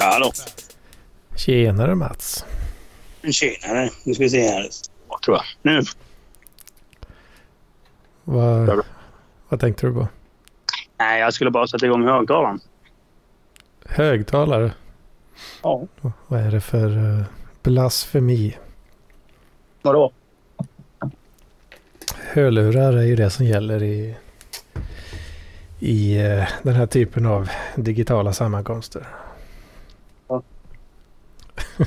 Hallå. Tjenare Mats. Tjenare. Nu ska vi se här. Vad tror jag. Nu. Vad, vad tänkte du på? Nej, jag skulle bara sätta igång högtalaren. Högtalare? Ja. Vad är det för uh, blasfemi? Vadå? Hörlurar är ju det som gäller i, i uh, den här typen av digitala sammankomster. Ja.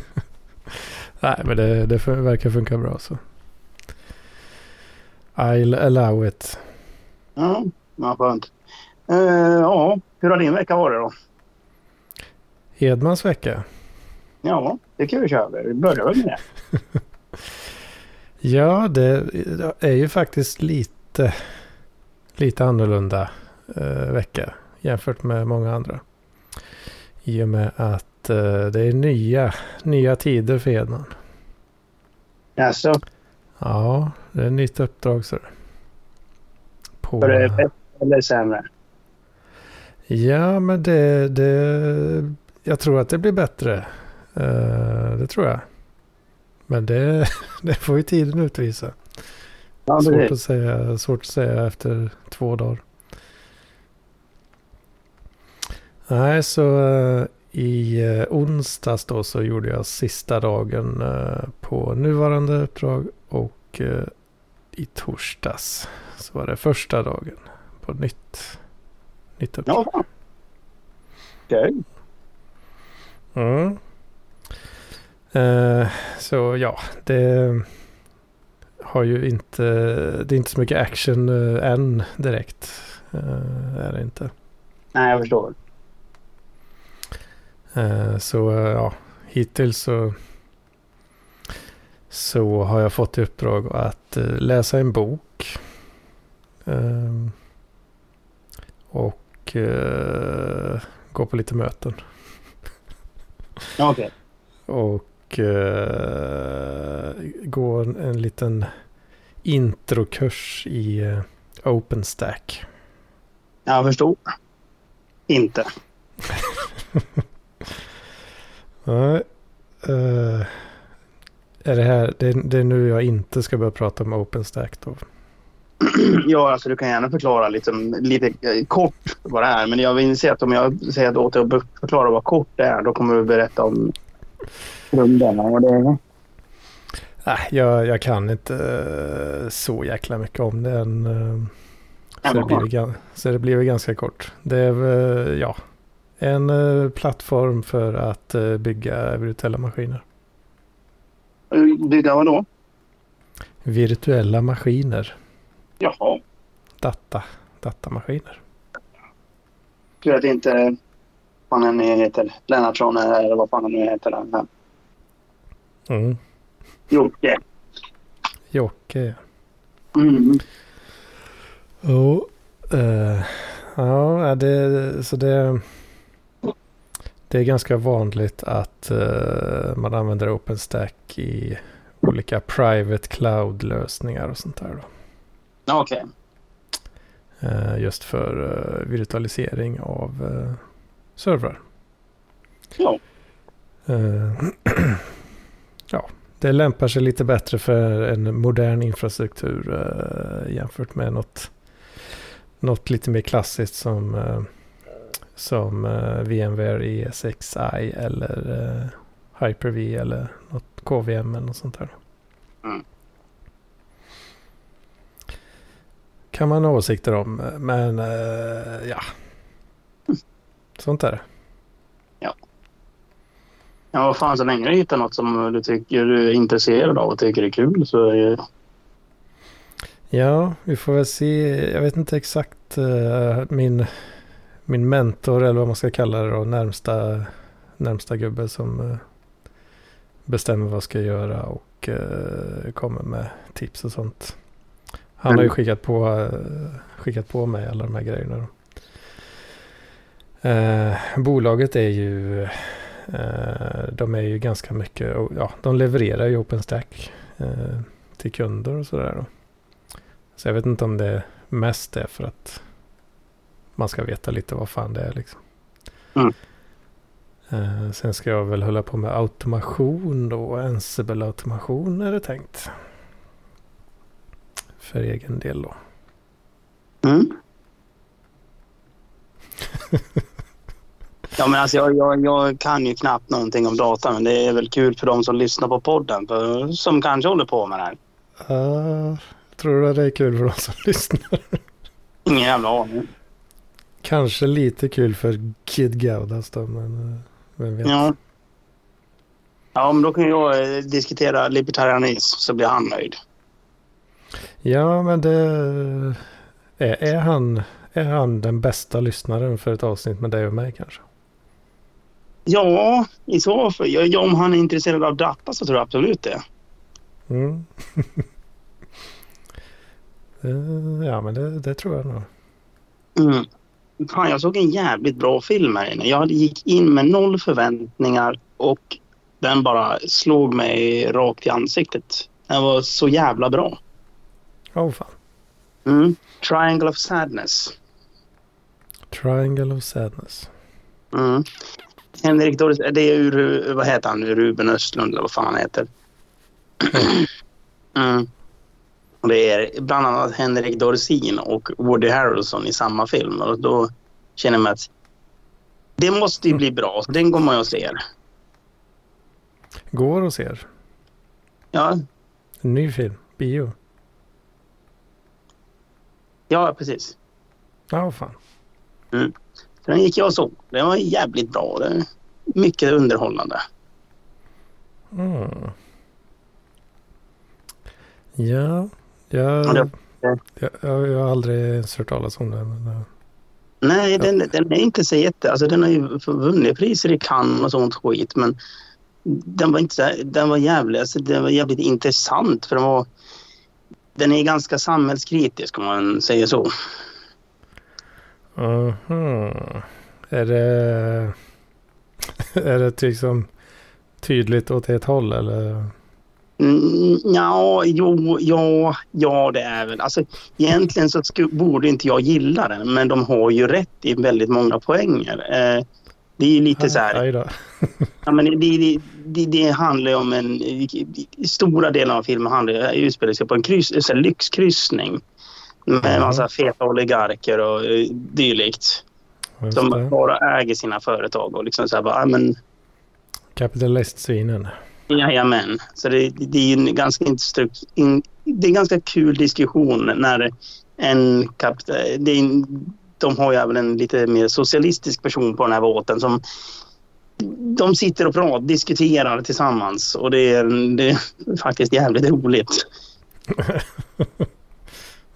Nej, men det, det verkar funka bra så. I'll allow it. Ja, vad skönt. Uh, ja, hur har din vecka varit då? Edmans vecka? Ja, det kan vi köra. Vi börjar väl med det. ja, det är ju faktiskt lite, lite annorlunda uh, vecka jämfört med många andra. I och med att uh, det är nya, nya tider för Edman. Jaså? Ja, det är ett nytt uppdrag så. På... För det bättre eller sämre? Ja, men det, det... Jag tror att det blir bättre. Uh, det tror jag. Men det, det får ju tiden utvisa. Ja, svårt, att säga, svårt att säga efter två dagar. Nej, så uh, i uh, onsdags då så gjorde jag sista dagen uh, på nuvarande uppdrag och i torsdags så var det första dagen på nytt, nytt uppdrag. Ja. Okej. Okay. Mm. Uh, så ja, det har ju inte, det är inte så mycket action än direkt. Uh, är det inte. Nej, jag förstår. Så ja, hittills så så har jag fått i uppdrag att uh, läsa en bok. Um, och gå på lite möten. Okej. Okay. Och gå en, en, liten introkurs i OpenStack. Jag förstår. Inte. Nej. Är det här, det, det är nu jag inte ska börja prata om OpenStack då? Ja, alltså du kan gärna förklara liksom, lite eh, kort vad det är. Men jag vill se att om jag säger att åt dig att förklara vad kort det är, då kommer du berätta om grunderna och det Nej, jag, jag kan inte uh, så jäkla mycket om. Uh, så, det blir, så det blir ganska kort. Det är uh, ja, en plattform för att bygga virtuella maskiner. Bygga vad då? Virtuella maskiner. Jaha. Data. Datamaskiner. Tur att inte vad han nu heter. Lennartsson eller vad fan han nu heter. Den Mm. Jocke. Jocke. Mm. Oh, uh, ja, det, så det, det är ganska vanligt att uh, man använder OpenStack i olika private cloud-lösningar och sånt där. Okej. Okay. Uh, just för uh, virtualisering av servrar. Ja. ja, det lämpar sig lite bättre för en modern infrastruktur jämfört med något, något lite mer klassiskt som, som VMware ESXi eller Hyper-V eller något KVM eller något sånt där. Mm. kan man ha åsikter om. Men uh, ja, sånt är det. Ja. Ja, vad fan så länge du hittar något som du tycker du är intresserad av och tycker är kul så är det... Ja, vi får väl se. Jag vet inte exakt uh, min, min mentor eller vad man ska kalla det då, närmsta, närmsta gubbe som uh, bestämmer vad jag ska göra och uh, kommer med tips och sånt. Han har ju mm. skickat på, eh, skickat på mig alla de här grejerna. Eh, bolaget är ju, eh, de är ju ganska mycket, ja, de levererar ju OpenStack eh, till kunder och sådär. Så jag vet inte om det mest är för att man ska veta lite vad fan det är liksom. Mm. Eh, sen ska jag väl hålla på med automation då. Ansible-automation är det tänkt. För egen del då. Mm. ja, men alltså jag, jag, jag kan ju knappt någonting om data, men det är väl kul för de som lyssnar på podden, för, som kanske håller på med det här. Uh, tror du att det är kul för de som lyssnar? Ingen jävla aning. Kanske lite kul för Kid Gaudas då, men eh, vem vet. Ja. Ja, men då kan jag eh, diskutera libertarianism så blir han nöjd. Ja, men det... Är, är, han, är han den bästa lyssnaren för ett avsnitt med dig och mig kanske? Ja, i så fall. Ja, om han är intresserad av data så tror jag absolut det. Mm. Eh, ja, men det, det tror jag nog. Mm. Fan, jag såg en jävligt bra film här inne. Jag gick in med noll förväntningar och den bara slog mig rakt i ansiktet. Den var så jävla bra. Åh oh, fan. Mm. Triangle of Sadness. Triangle of Sadness. Mm. Henrik Doris, det är ur, vad heter han Ruben Östlund eller vad fan han heter. Mm. Och det är bland annat Henrik Dorsin och Woody Harrelson i samma film. Och då känner man att det måste ju bli bra. Den går man och ser. Går och ser? Ja. En ny film? Bio? Ja, precis. Ja, oh, fan. Mm. Så den gick jag och såg. Den var jävligt bra. Det mycket underhållande. Mm. Ja, jag, jag, jag, har aldrig ens hört talas om den. Men, Nej, ja. den, den är inte så jätte... Alltså den har ju vunnit priser i Cannes och sånt skit men den var inte den var jävligt, alltså, den var jävligt intressant för den var... Den är ganska samhällskritisk om man säger så. Uh -huh. Är det... är det liksom tydligt åt ett håll eller? Mm, ja, jo, ja, ja, det är väl. Alltså, egentligen så borde inte jag gilla den, men de har ju rätt i väldigt många poänger. Eh, det är ju lite så här... ja, men det, det, det, det handlar ju om en... Stora delar av filmen handlar, utspelar sig på en kryss, en lyxkryssning med en massa feta oligarker och uh, dylikt. Som bara äger sina företag och liksom så här bara, men... Kapitalistsvinen. Jajamän. Så det, det är en ganska in, det är en ganska kul diskussion när en kapital... de har ju även en lite mer socialistisk person på den här båten som de sitter och pratar, diskuterar tillsammans och det är, det är faktiskt jävligt roligt.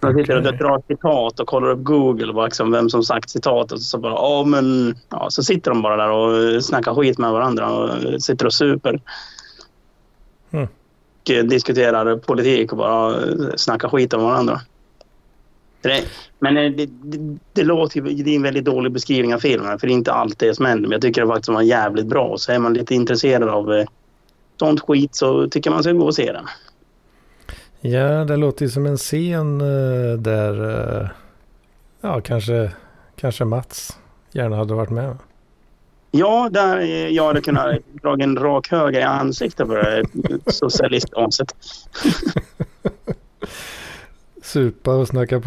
Man sitter och drar citat och kollar upp Google och liksom vem som sagt citatet och så bara ja men ja, så sitter de bara där och snackar skit med varandra och sitter och super. Och diskuterar politik och bara eh, snackar skit om varandra. Det, men eh, det, det, det låter det är en väldigt dålig beskrivning av filmen för det är inte allt det som händer men jag tycker det faktiskt var jävligt bra. Så är man lite intresserad av sånt skit så tycker man ska gå och se den. Ja, det låter ju som en scen där ja, kanske, kanske Mats gärna hade varit med. Ja, där jag hade kunnat dra en rak höger i ansiktet på det socialistaset. Supa och snacka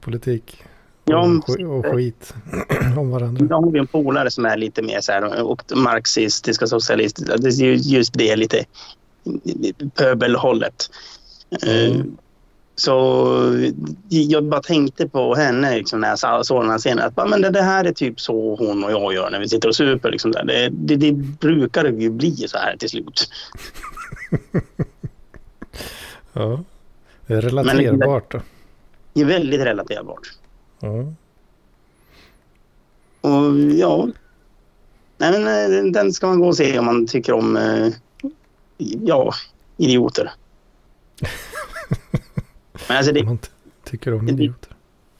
politik. Ja, och, skit om varandra. Då har vi en polare som är lite mer så här och marxistiska socialistiska. Det är just det lite pöbelhållet. Mm. Så jag bara tänkte på henne liksom, när jag såg den här scenen. Att, men det, det, här är typ så hon och jag gör när vi sitter och super. Liksom. Det, det, det brukar ju bli så här till slut. ja, det är relaterbart. då. det är väldigt relaterbart. Mm. Och ja, Nej, men, eh, den ska man gå och se om man tycker om eh, ja, idioter. Men alltså det, man tycker om idioter.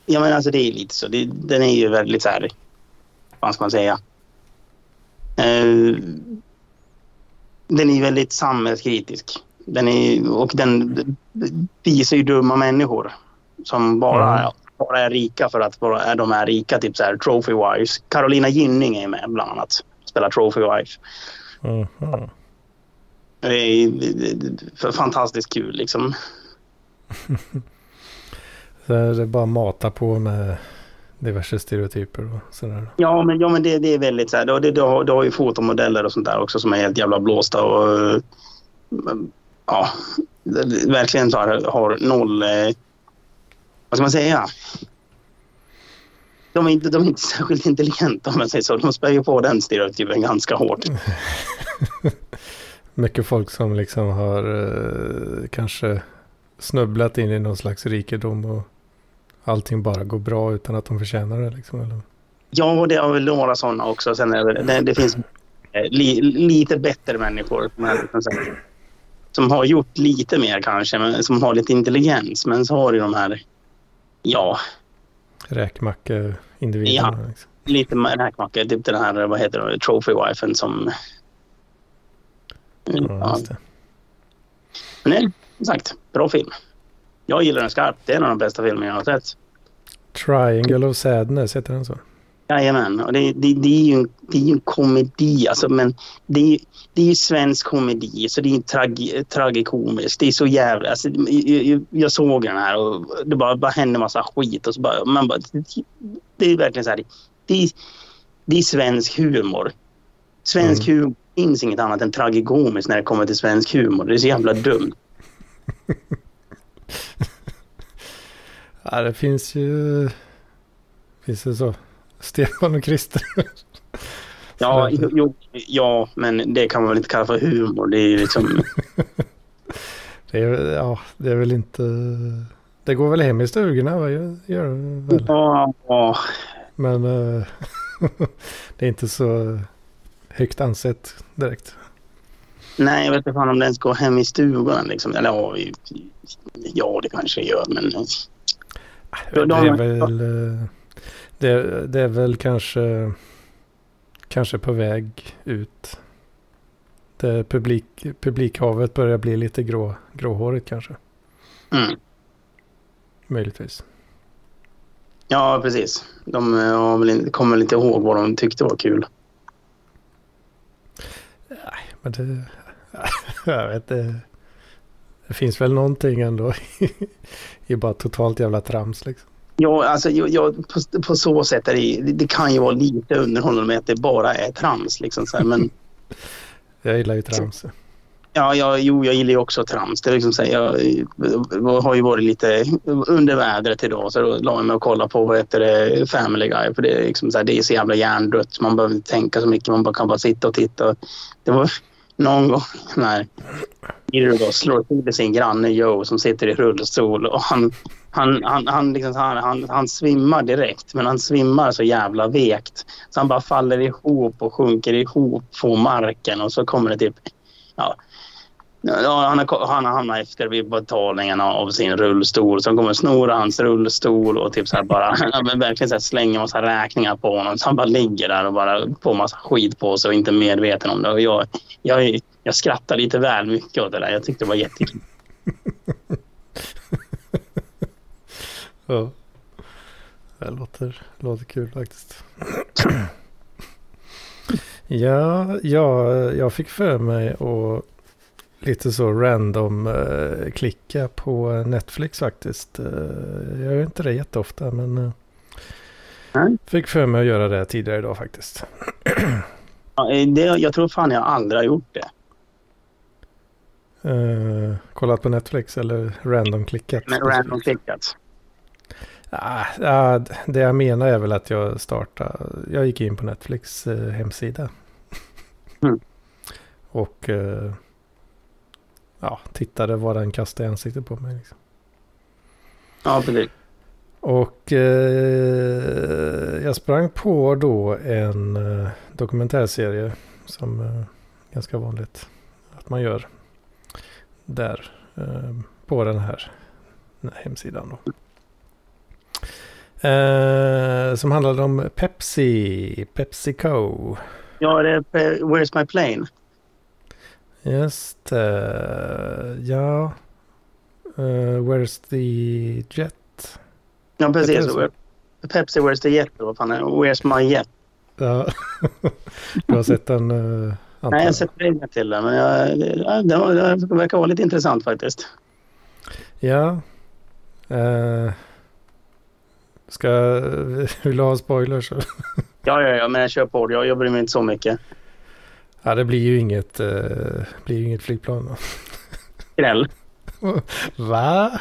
Ja, men alltså det är lite så. Det, den är ju väldigt så här... Vad ska man säga? Uh, den är väldigt samhällskritisk. Den är, och den visar ju dumma människor som bara, mm. bara är rika för att bara, de är rika. Typ så här trophy-wise. Carolina Gynning är med bland annat. spela Trophy Wife. Mhm. Det är, fantastiskt kul liksom. Så det är bara mata på med diverse stereotyper och sådär. Ja, men, ja, men det, det är väldigt så här. Du, du, har, du har ju fotomodeller och sånt där också som är helt jävla blåsta och eh, ja, det- verkligen så här, har noll... Eh, vad ska man säga? De är, inte, de är inte särskilt intelligenta om jag säger så. De spär ju på den stereotypen ganska hårt. Mycket folk som liksom har eh, kanske snubblat in i någon slags rikedom och allting bara går bra utan att de förtjänar det. Liksom, eller? Ja, det har väl några sådana också. Sen är det, det, det finns eh, li, lite bättre människor som, är, liksom som har gjort lite mer kanske, men som har lite intelligens. Men så har du de här, ja, Räkmacke-individerna. Liksom. lite räkmackor. Typ den här, vad heter det, trophy-wifen som... Ja, Ja, det. men som sagt, bra film. Jag gillar den skarpt. Det är en av de bästa filmer jag har sett. Triangle of Sadness, heter den så? Jajamän, och det, det, det är ju en, det är ju en komedi alltså, men det är, det är ju svensk komedi så det är tragi, tragikomiskt. Det är så jävla... Alltså, jag, jag, såg den här och det bara, bara hände massa skit och så bara... Man bara det, är verkligen så här... Det är, det är svensk humor. Svensk humor finns inget annat än tragikomiskt när det kommer till svensk humor. Det är så jävla dumt. Ja, det finns ju... Finns det så? Stefan och Christer. Ja, jo, ja, men det kan man väl inte kalla för humor. Det är ju liksom... Det är, ja, det är väl inte... Det går väl hem i stugorna, va? Gör, gör det väl. Ja, ja, Men eh, det är inte så högt ansett direkt. Nej, jag vet inte fan om den ens går hem i stugan. Liksom. Eller ja, ja, det kanske gör, men... Det de- är väl, eh, det, det är väl kanske, kanske på väg ut. Det publik, publikhavet börjar bli lite grå, gråhårigt kanske. Mm. Möjligtvis. Ja, precis. De eh, har väl kommer väl inte ihåg vad de tyckte var kul. Men det, jag vet det. Det finns väl någonting ändå i, bara totalt jävla trams liksom. Ja, alltså, jag, jag, på, på så sätt är det, det kan ju vara lite underhållande med att det bara är trams. Liksom, så här, men Jag gillar ju trams. ja, ja, jo, jag gillar ju också trams. Det är liksom, så här, jag, jag har ju varit lite under vädret idag så då la jag mig och kollade på vad heter det, Family Guy. För det är, liksom, så här, det är så jävla hjärndött. Man behöver inte tänka så mycket. Man bara, kan bara sitta och titta. Det var någon gång när Irro då slår till sin granne Joe som sitter i rullstol och han, han, han, han, liksom, han, han, han svimmar direkt men han svimmar så jävla vekt. Så han bara faller ihop och sjunker ihop på marken och så kommer det typ ja, Ja, han, har, han har hamnat efter vid betalningen av sin rullstol. Så de kommer snora hans rullstol och typ så bara, verkligen så slänga massa räkningar på honom. Så han bara ligger där och bara får massa skit på sig och inte medveten om det. Och jag, jag, jag skrattar lite väl mycket åt det där. Jag tyckte det var jättekul. Ja. Det låter, låter kul faktiskt. ja, ja, jag fick för mig att lite så random eh, klicka på Netflix faktiskt. Eh, jag gör inte det jätteofta men eh, Nej. fick för mig att göra det tidigare idag faktiskt. Ja, det, jag tror fan jag aldrig har gjort det. Eh, kollat på Netflix eller random klickat? Men random klickat. Ah, ah, det jag menar är väl att jag startade, jag gick in på Netflix eh, hemsida. Mm. Och eh, ja, tittade vad den kastade i ansiktet på mig. Liksom. Ja, precis. Och eh, jag sprang på då en eh, dokumentärserie som är ganska vanligt att man gör där eh, på den här, den här hemsidan. Då. Eh, som handlade om Pepsi, Pepsico. Ja, det är Where's My Plane. Just det, ja. Eh, where's the jet? Ja, precis. så? Pepsi Where's the Jet. Vad fan är? Where's My Jet. Ja. Du har sett den? Uh, Nej, jag har sett regler till den. Men jag, det, det, det verkar vara lite intressant faktiskt. Ja. Uh, ska, vill du ha spoilers? ja, ja, ja, men jag kör på. Jag, jag bryr mig inte så mycket. Ja, det blir ju inget, uh, blir inget flygplan. Skräll. Va?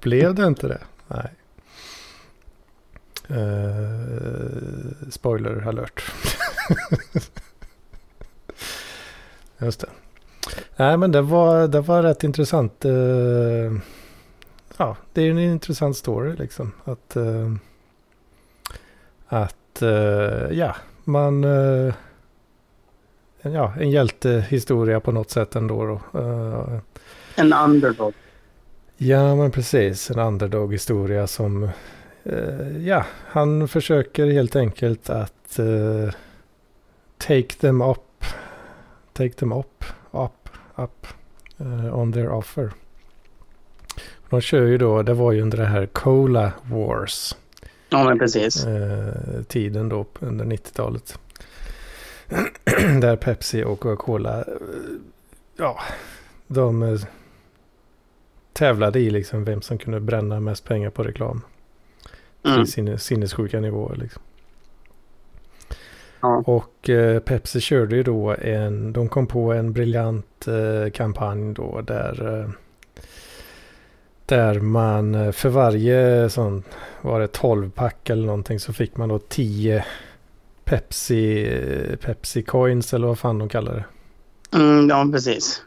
Blev det inte det? Nej. Uh, spoiler alert. Just det. Nej men det var, det var rätt intressant. Uh, ja, det är en intressant story liksom. Att, uh, att ja, man... ja, en hjältehistoria på något sätt ändå. Då. en underdog. Ja, men precis. En underdog-historia som... Uh, ja, han försöker helt enkelt att uh, take them up. Take them up, up, up uh, on their offer. De kör ju då, det var ju under det här Cola Wars. Ja, men precis. tiden då under 90-talet. Där Pepsi och Coca-Cola, ja, de tävlade i liksom vem som kunde bränna mest pengar på reklam. Mm. Till sinnessjuka nivåer liksom. Ja. Och eh, Pepsi körde ju då en, de kom på en briljant eh, kampanj då där eh, där man eh, för varje sån, var det 12 pack eller någonting så fick man då 10 Pepsi, eh, Pepsi coins eller vad fan de kallar det. Mm, ja, precis.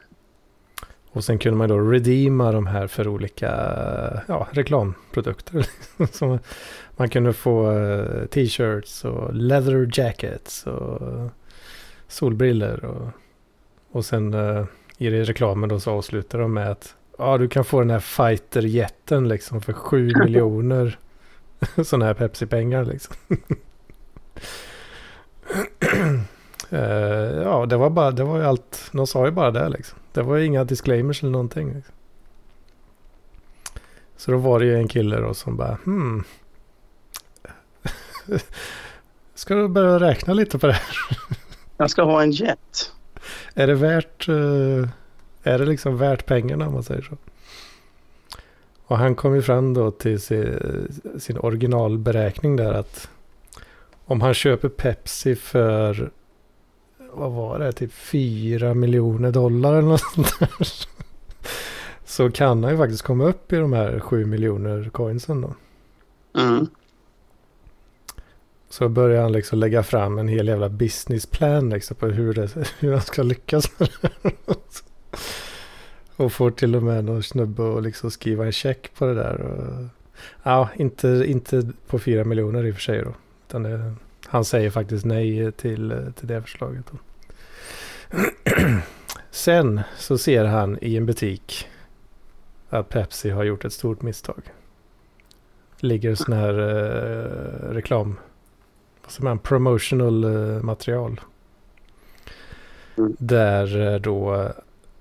Och sen kunde man då redeema de här för olika ja, reklamprodukter. Så man kunde få uh, t-shirts och leather jackets och solbriller. Och, och sen uh, i reklamen då så avslutar de med att ja, du kan få den här fighter-jätten liksom för sju miljoner sådana här Pepsi-pengar liksom. Uh, ja, det var bara, det var ju allt, de sa ju bara det liksom. Det var inga disclaimers eller någonting. Liksom. Så då var det ju en kille då som bara hmm. Ska du börja räkna lite på det här? Jag ska ha en jet. Är det värt, uh, är det liksom värt pengarna om man säger så? Och han kom ju fram då till sin, sin originalberäkning där att om han köper Pepsi för vad var det, typ 4 miljoner dollar eller något sånt där. Så kan han ju faktiskt komma upp i de här 7 miljoner coinsen då. Mm. Så börjar han liksom lägga fram en hel jävla businessplan liksom på hur, det, hur han ska lyckas med det. Och får till och med någon snubbe att liksom skriva en check på det där. Och, ja, inte, inte på 4 miljoner i och för sig då. Utan det, han säger faktiskt nej till, till det förslaget. Sen så ser han i en butik att Pepsi har gjort ett stort misstag. Ligger sån här eh, reklam, vad säger man, promotional eh, material. Mm. Där eh, då,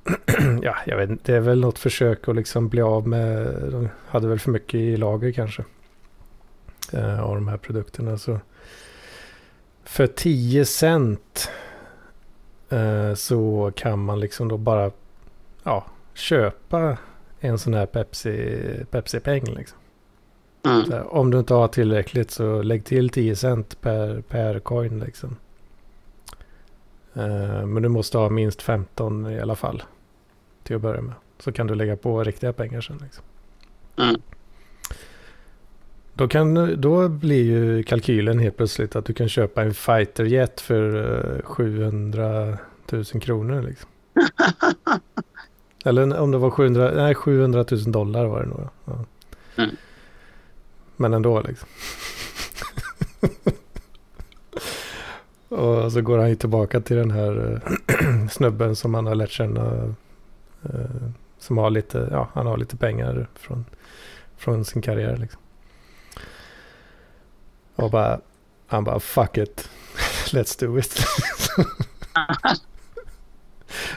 ja jag vet inte, det är väl något försök att liksom bli av med, de hade väl för mycket i lager kanske. Eh, av de här produkterna så för 10 cent eh, så kan man liksom då bara ja, köpa en sån här Pepsi, Pepsi-peng. Liksom. Mm. om du inte har tillräckligt så lägg till 10 cent per, per coin. Liksom. Eh, men du måste ha minst 15 i alla fall. Till att börja med. Så kan du lägga på riktiga pengar sen. Liksom. Mm. Då, kan, då blir ju kalkylen helt plötsligt att du kan köpa en fighterjet för 700 eh, 000 kronor. Liksom. Eller om det var 700, nej, 700 000 dollar var det nog. Ja. Mm. Men ändå liksom. och så går han ju tillbaka till den här äh, snubben som han har lärt känna. Äh, som har lite, ja, han har lite pengar från, från sin karriär liksom. Och bara, han bara fuck it, let's do it.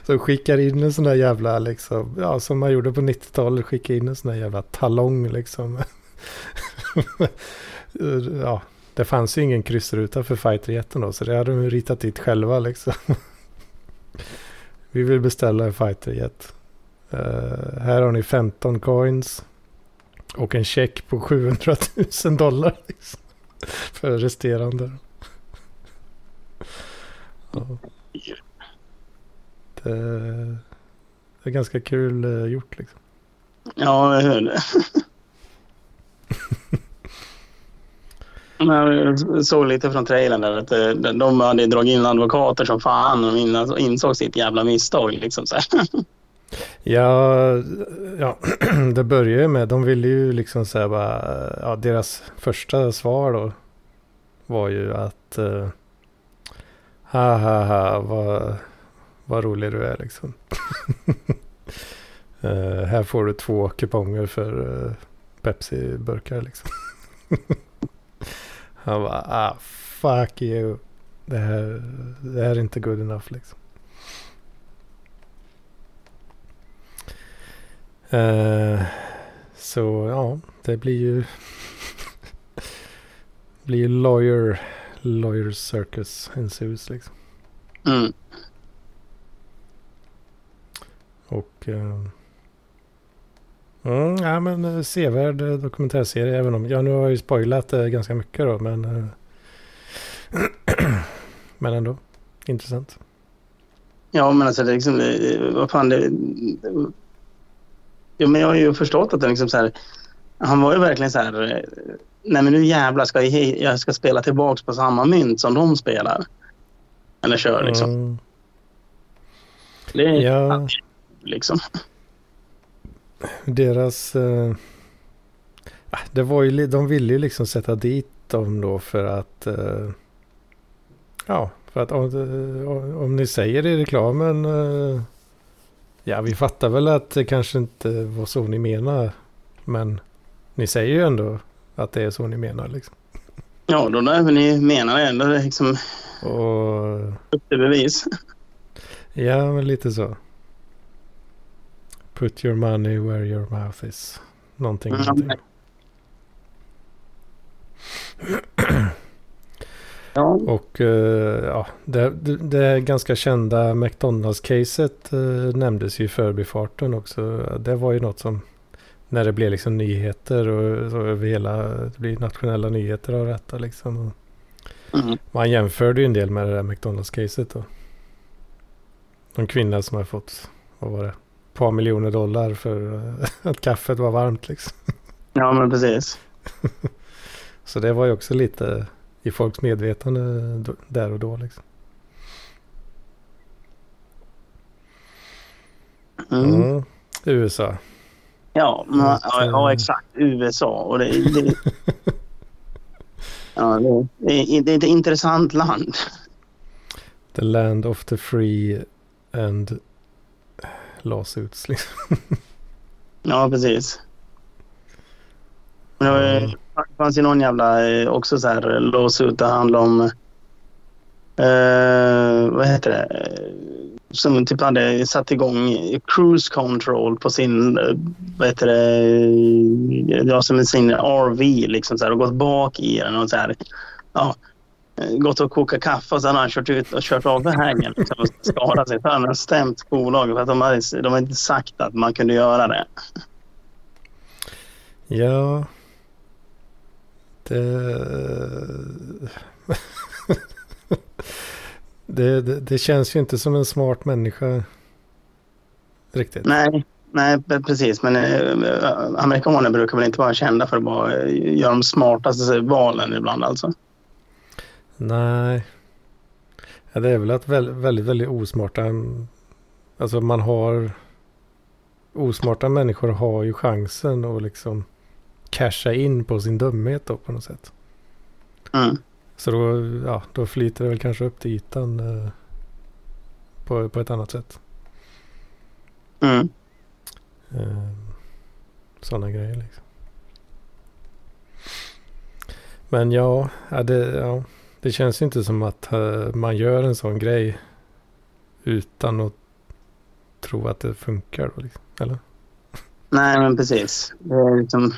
Så skickar in en sån där jävla, liksom, ja som man gjorde på 90-talet, skicka in en sån där jävla talong liksom. ja, det fanns ju ingen kryssruta för fighterjeten då, så det hade de ritat dit själva liksom. Vi vill beställa en fighterjet. Uh, här har ni 15 coins. Och en check på 700 000 dollar. Liksom, för resterande. Ja. Det, det, är ganska kul uh, gjort liksom. Ja, jag hör det. Jag såg lite från trailern där att eh, de hade dragit in advokater som fan och insåg sitt jävla misstag. Liksom så Ja, ja, det börjar ju med, de ville ju liksom säga bara, ja, deras första svar då var ju att uh, ha ha ha, vad, vad rolig du är liksom. uh, här får du två kuponger för uh, Pepsi-burkar liksom. Han bara, ah fuck you. Det här, det här är inte good enough liksom. Uh, så ja, det blir ju blir ju lawyer, lawyer circus ensues liksom. Mm. Och uh, Mm, ja, men eh, sevärd eh, dokumentärserie även om, ja nu har jag ju spoilat det ganska mycket då men eh, Men ändå intressant. Ja men alltså det är liksom, vad fan det, Ja men jag har ju förstått att det liksom så här, Han var ju verkligen så här Nej men nu jävlar ska jag, jag ska spela tillbaks på samma mynt som de spelar. Eller kör liksom. Mm. Det är ja. liksom deras... Eh, ah, det var ju, de ville ju liksom sätta dit dem då för att... Eh, ja, för att om, om ni säger i reklamen... Eh, ja, vi fattar väl att det kanske inte var så ni menar. Men ni säger ju ändå att det är så ni menar liksom. Ja, då när ni menar det ändå liksom... Och... Upp till bevis. Ja, men lite så. Put your money where your mouth is. Någonting. Mm. någonting. Ja. Och uh, ja, det, det, ganska kända McDonalds-caset uh, nämndes ju i förbifarten också. Det var ju något som när det blev liksom nyheter och så över hela, det blir nationella nyheter av detta liksom. Mm. Man jämförde ju en del med det där McDonalds-caset då. Någon kvinna som har fått, vad var det, par miljoner dollar för eh, att kaffet var varmt liksom. Ja, men precis. Så det var ju också lite i folks medvetande där och då liksom. Mm. Mm. USA. Ja, men, ja, ja, exakt. USA. Och det, det, ja, det, det är ett intressant land. The land of the free and lawsuits liksom. Ja, precis. Men det det fanns ju någon jävla eh, också så här eh, lawsuit det handlade om eh, vad heter det? Eh, som typ hade satt igång cruise control på sin, vad heter det, ja, som sin RV liksom så här, och gått bak i den och så här. Ja, gått och kokat kaffe och sen har han kört ut och kört av vägen liksom, och skadat sig. Han har stämt bolaget för att de har, de har inte sagt att man kunde göra det. Ja. Det... det, det, det, känns ju inte som en smart människa. Riktigt. Nej, nej precis. Men äh, amerikaner brukar väl inte vara kända för att bara göra de smartaste valen ibland alltså. Nej. Ja, det är väl att väldigt, väldigt, väldigt osmarta. Alltså man har. Osmarta människor har ju chansen att liksom casha in på sin dumhet då på något sätt. Mm. Så då, ja, då flyter det väl kanske upp till ytan eh, på, på ett annat sätt. Mm. Eh, sådana grejer liksom. Men ja, ja, det, ja, det känns inte som att uh, man gör en sån grej utan att tro att det funkar. Då, liksom. Eller? Nej, men precis. Det är liksom...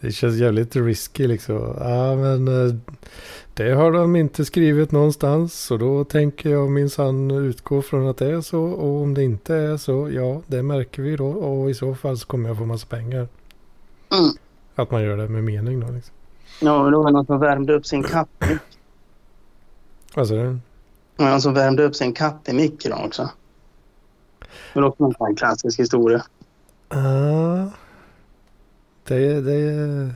Det känns jävligt risky liksom. Ja men eh, det har de inte skrivit någonstans. Så då tänker jag minsann utgå från att det är så. Och om det inte är så, ja det märker vi då. Och i så fall så kommer jag få massa pengar. Mm. Att man gör det med mening då liksom. Ja, men då var det någon som värmde upp sin katt. Det, Det var någon som värmde upp sin katt i mikron också. Det var också en klassisk historia. Ja. Det, det,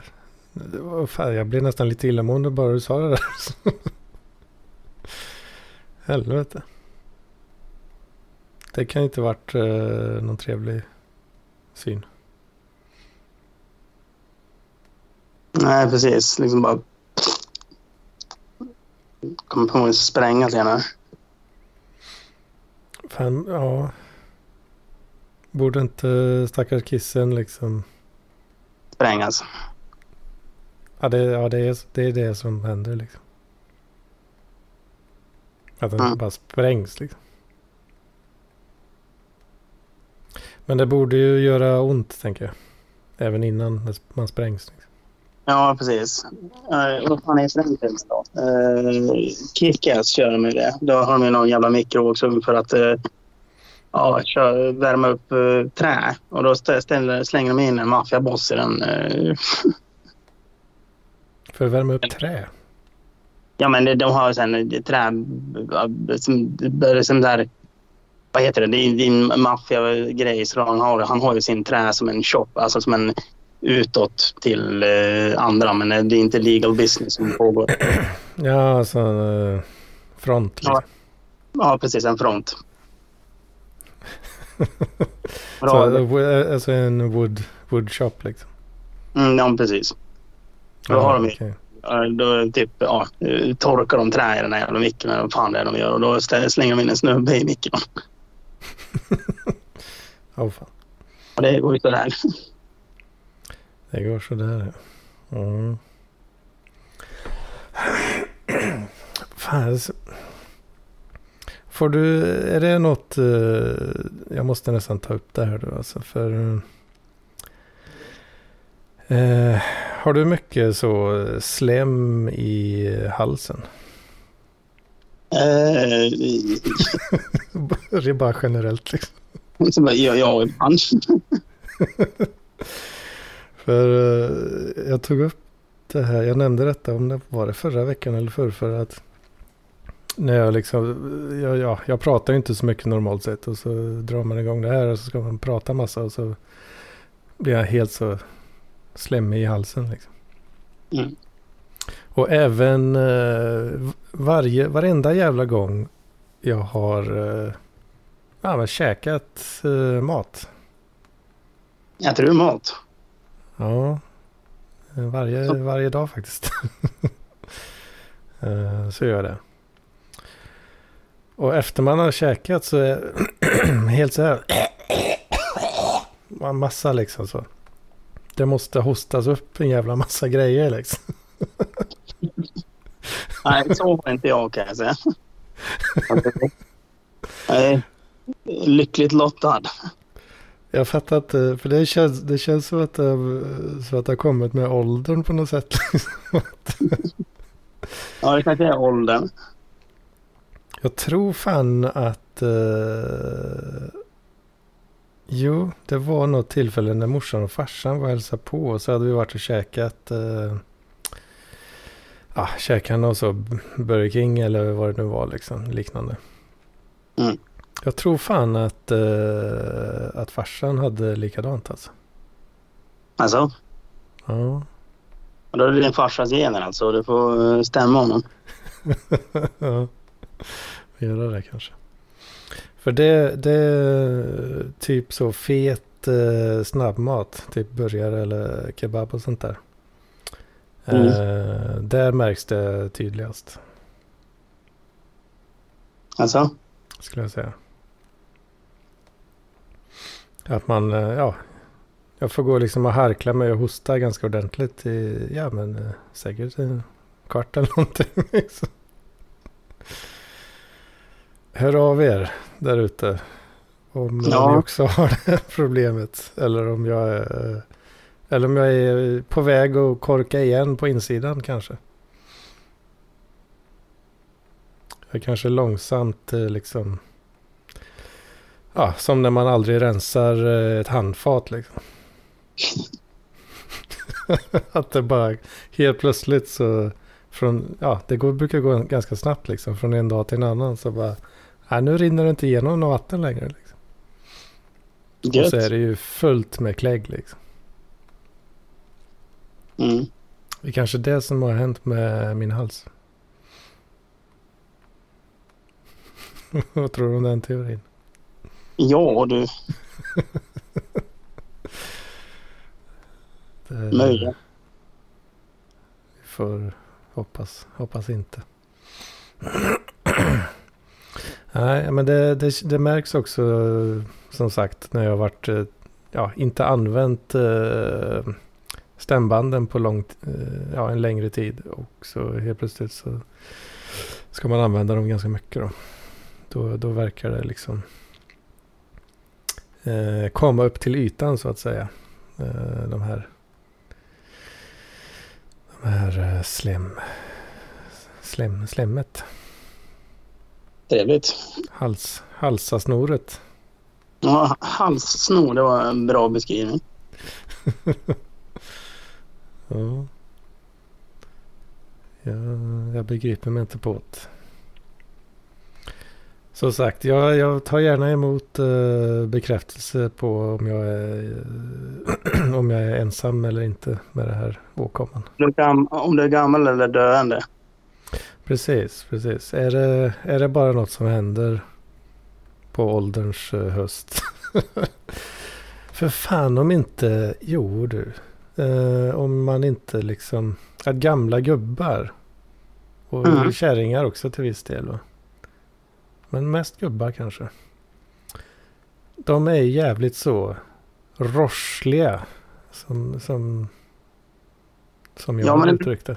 det var fan, jag blev nästan lite illamående bara du sa det där. Helvete. Det kan inte varit eh, någon trevlig syn. Nej, precis. Liksom bara... Kommer på att spränga senare. Fan, ja. Borde inte stackars kissen liksom. Sprängas. Ja, det, ja, det, är, det är det som händer liksom. Att den Mm. bara sprängs liksom. Men det borde ju göra ont tänker jag. Även innan man sprängs. Liksom. Ja, precis. Uh, vad fan är Strängnäs då? Uh, Kickass kör med det. Då har de ju någon jävla mikrovågsugn för att uh, ja, kör, värma upp uh, trä. Och då stä- ställer, slänger de in en maffiaboss i den. Uh, För att värma upp trä. ja, men det, de har sen trä som, som där... Vad heter det? Det är din maffiagrej. Han har, han har ju sin trä som en shop, alltså som en utåt till eh, andra. Men det är inte legal business som pågår. Ja, alltså en eh, front. Liksom. Ja. Ja, precis. En front. Så, eh, wo- alltså en wood, wood shop liksom. Mm, ja, precis. Då har de. Ja, Då typ, ja, eh, torkar de trä i den här jävla micken eller vad fan det är de gör. Och då slänger de in en snubbe i micken. Åh fan. Och det går ju sådär. Det går sådär ja. Mm. Fan. Får du, är det något, eh, jag måste nästan ta upp det här då alltså för. Eh, har du mycket så slem i halsen? Eh, det är bara generellt liksom. ja, ja, ibland. För eh, jag tog upp det här, jag nämnde detta om det var det förra veckan eller förrförra att när jag liksom, jag, ja, jag pratar ju inte så mycket normalt sett och så drar man igång det här och så ska man prata massa och så blir jag helt så slemmig i halsen liksom. Mm. Och även eh, varje, varenda jävla gång jag har eh, ja, men käkat eh, mat. Äter du mat? Ja, varje, varje dag faktiskt. Eh, så gör jag det. Och efter man har käkat så är helt så här. En massa liksom så. Det måste hostas upp en jävla massa grejer liksom. Nej, så var inte jag kan jag säga. Nej, lyckligt lottad. Jag fattar inte, för det känns, det känns som att det, har- så att det har kommit med åldern på något sätt. Ja, det kanske är åldern. Jag tror fan att... Eh, jo, det var något tillfälle när morsan och farsan var och hälsade på. Och så hade vi varit och käkat... Eh, ah, käkat något så Burger King eller vad det nu var liksom. Liknande. Mm. Jag tror fan att, eh, att farsan hade likadant alltså. Alltså, Ja. och då är det din farsas gener alltså. Du får eh, stämma honom. ja, göra det kanske. För det, det är typ så fet eh, snabbmat, typ burgare eller kebab och sånt där. Mm. Eh, där märks det tydligast, Alltså, skulle jag säga. Att man, eh, ja, jag får gå liksom och harkla mig och hosta ganska ordentligt i, ja men eh, säkert en kvart eller någonting. liksom. Hör av er där ute. Om Ja. ni också har det här problemet. Eller om jag är, Eller om jag är på väg att korka igen på insidan kanske. Jag kanske långsamt eh, liksom... Ja, som när man aldrig rensar eh, ett handfat liksom. att det bara helt plötsligt så från, ja det går, brukar gå ganska snabbt liksom från en dag till en annan så bara, nej nu rinner det inte igenom något vatten längre liksom. Och så är det ju fullt med klägg liksom. Mm. Det är kanske det som har hänt med min hals. Vad tror du om den teorin? Ja du. Det- Möjligen. Vi får hoppas, hoppas inte. Nej, men det, det, det märks också som sagt när jag varit, eh, ja, inte använt eh, stämbanden på långt, eh, ja, en längre tid. Och så helt plötsligt så ska man använda dem ganska mycket då. Då, då verkar det liksom eh, komma upp till ytan så att säga. Eh, de här de här eh, slem, slem, slemmet. Trevligt. Hals, halsasnoret. Ja, halssnor, det var en bra beskrivning. Ja. Jag, jag begriper mig inte på det. Som sagt, jag, jag tar gärna emot eh, bekräftelse på om jag, är, om jag är ensam eller inte med det här åkomman. Om du är gammal eller döende. Precis, precis. Är det, är det bara något som händer på ålderns eh, höst? För fan om inte, jo du. Eh, om man inte liksom, att gamla gubbar. Och Mm. kärringar också till viss del va. Men mest gubbar kanske. De är jävligt så rossliga. Som, som, som jag Ja, men- uttryckte.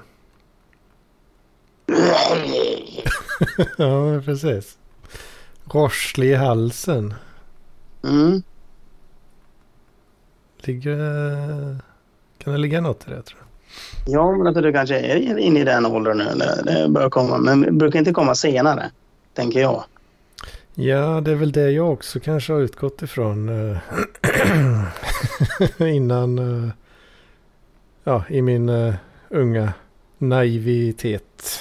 ja, precis. Rosslig i halsen. Mm. Ligger... Kan det ligga något i det tror jag? Ja, men att du kanske är inne i den åldern nu. Eller det börjar komma. Men det brukar inte komma senare. Tänker jag. Ja, det är väl det jag också kanske har utgått ifrån. eh, innan... eh, ja, i min eh, unga naivitet.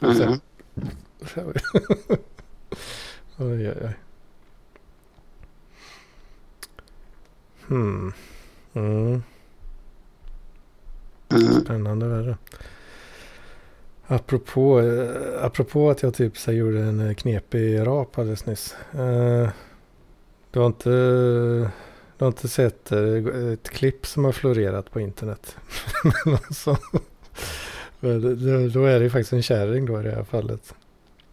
Att säga. Mm. oj, oj, oj. Hmm. Mm. Mm. Spännande värre. Apropå, eh, apropå att jag typ så gjorde en eh, knepig rap alldeles nyss. Eh, du har inte, du har inte sett eh, ett klipp som har florerat på internet? Alltså, men det- det- då är det ju faktiskt en kärring då i det här fallet.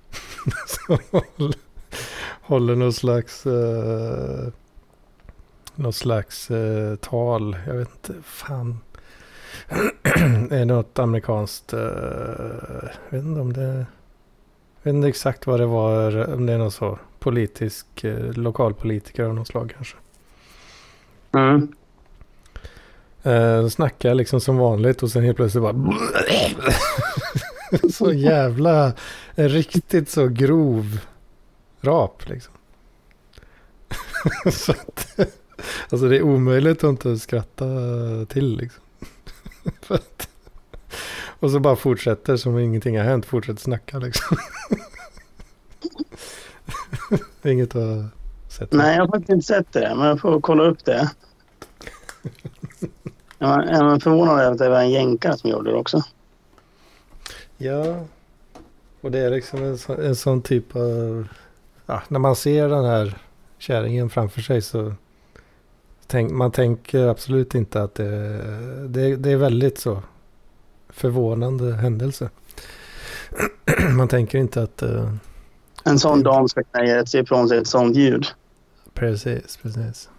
Som håller, håller någon slags, eh, något slags eh, tal. Jag vet inte, fan är något amerikanskt. eh, jag vet inte om det... Jag vet inte exakt vad det var. Om det är någon så politisk, eh, lokalpolitiker av något slag kanske. Mm. Uh, snackar liksom som vanligt och sen helt plötsligt bara... så jävla... En riktigt så grov rap liksom. så att, alltså det är omöjligt att inte skratta till liksom. Att, och så bara fortsätter som om ingenting har hänt. Fortsätter snacka liksom. Inget att sett. Nej, jag har faktiskt inte sett det. Men jag får kolla upp det. Jag var förvånad över att det var en jänkare som gjorde det också. Ja. Och det är liksom en, så, en sån typ av... Ja, när man ser den här kärringen framför sig så... Tänk, man tänker absolut inte att det, det, det är väldigt så förvånande händelse. man tänker inte att... eh, En sån dam ska kunna ge ifrån sig ett sånt ljud. Precis, precis.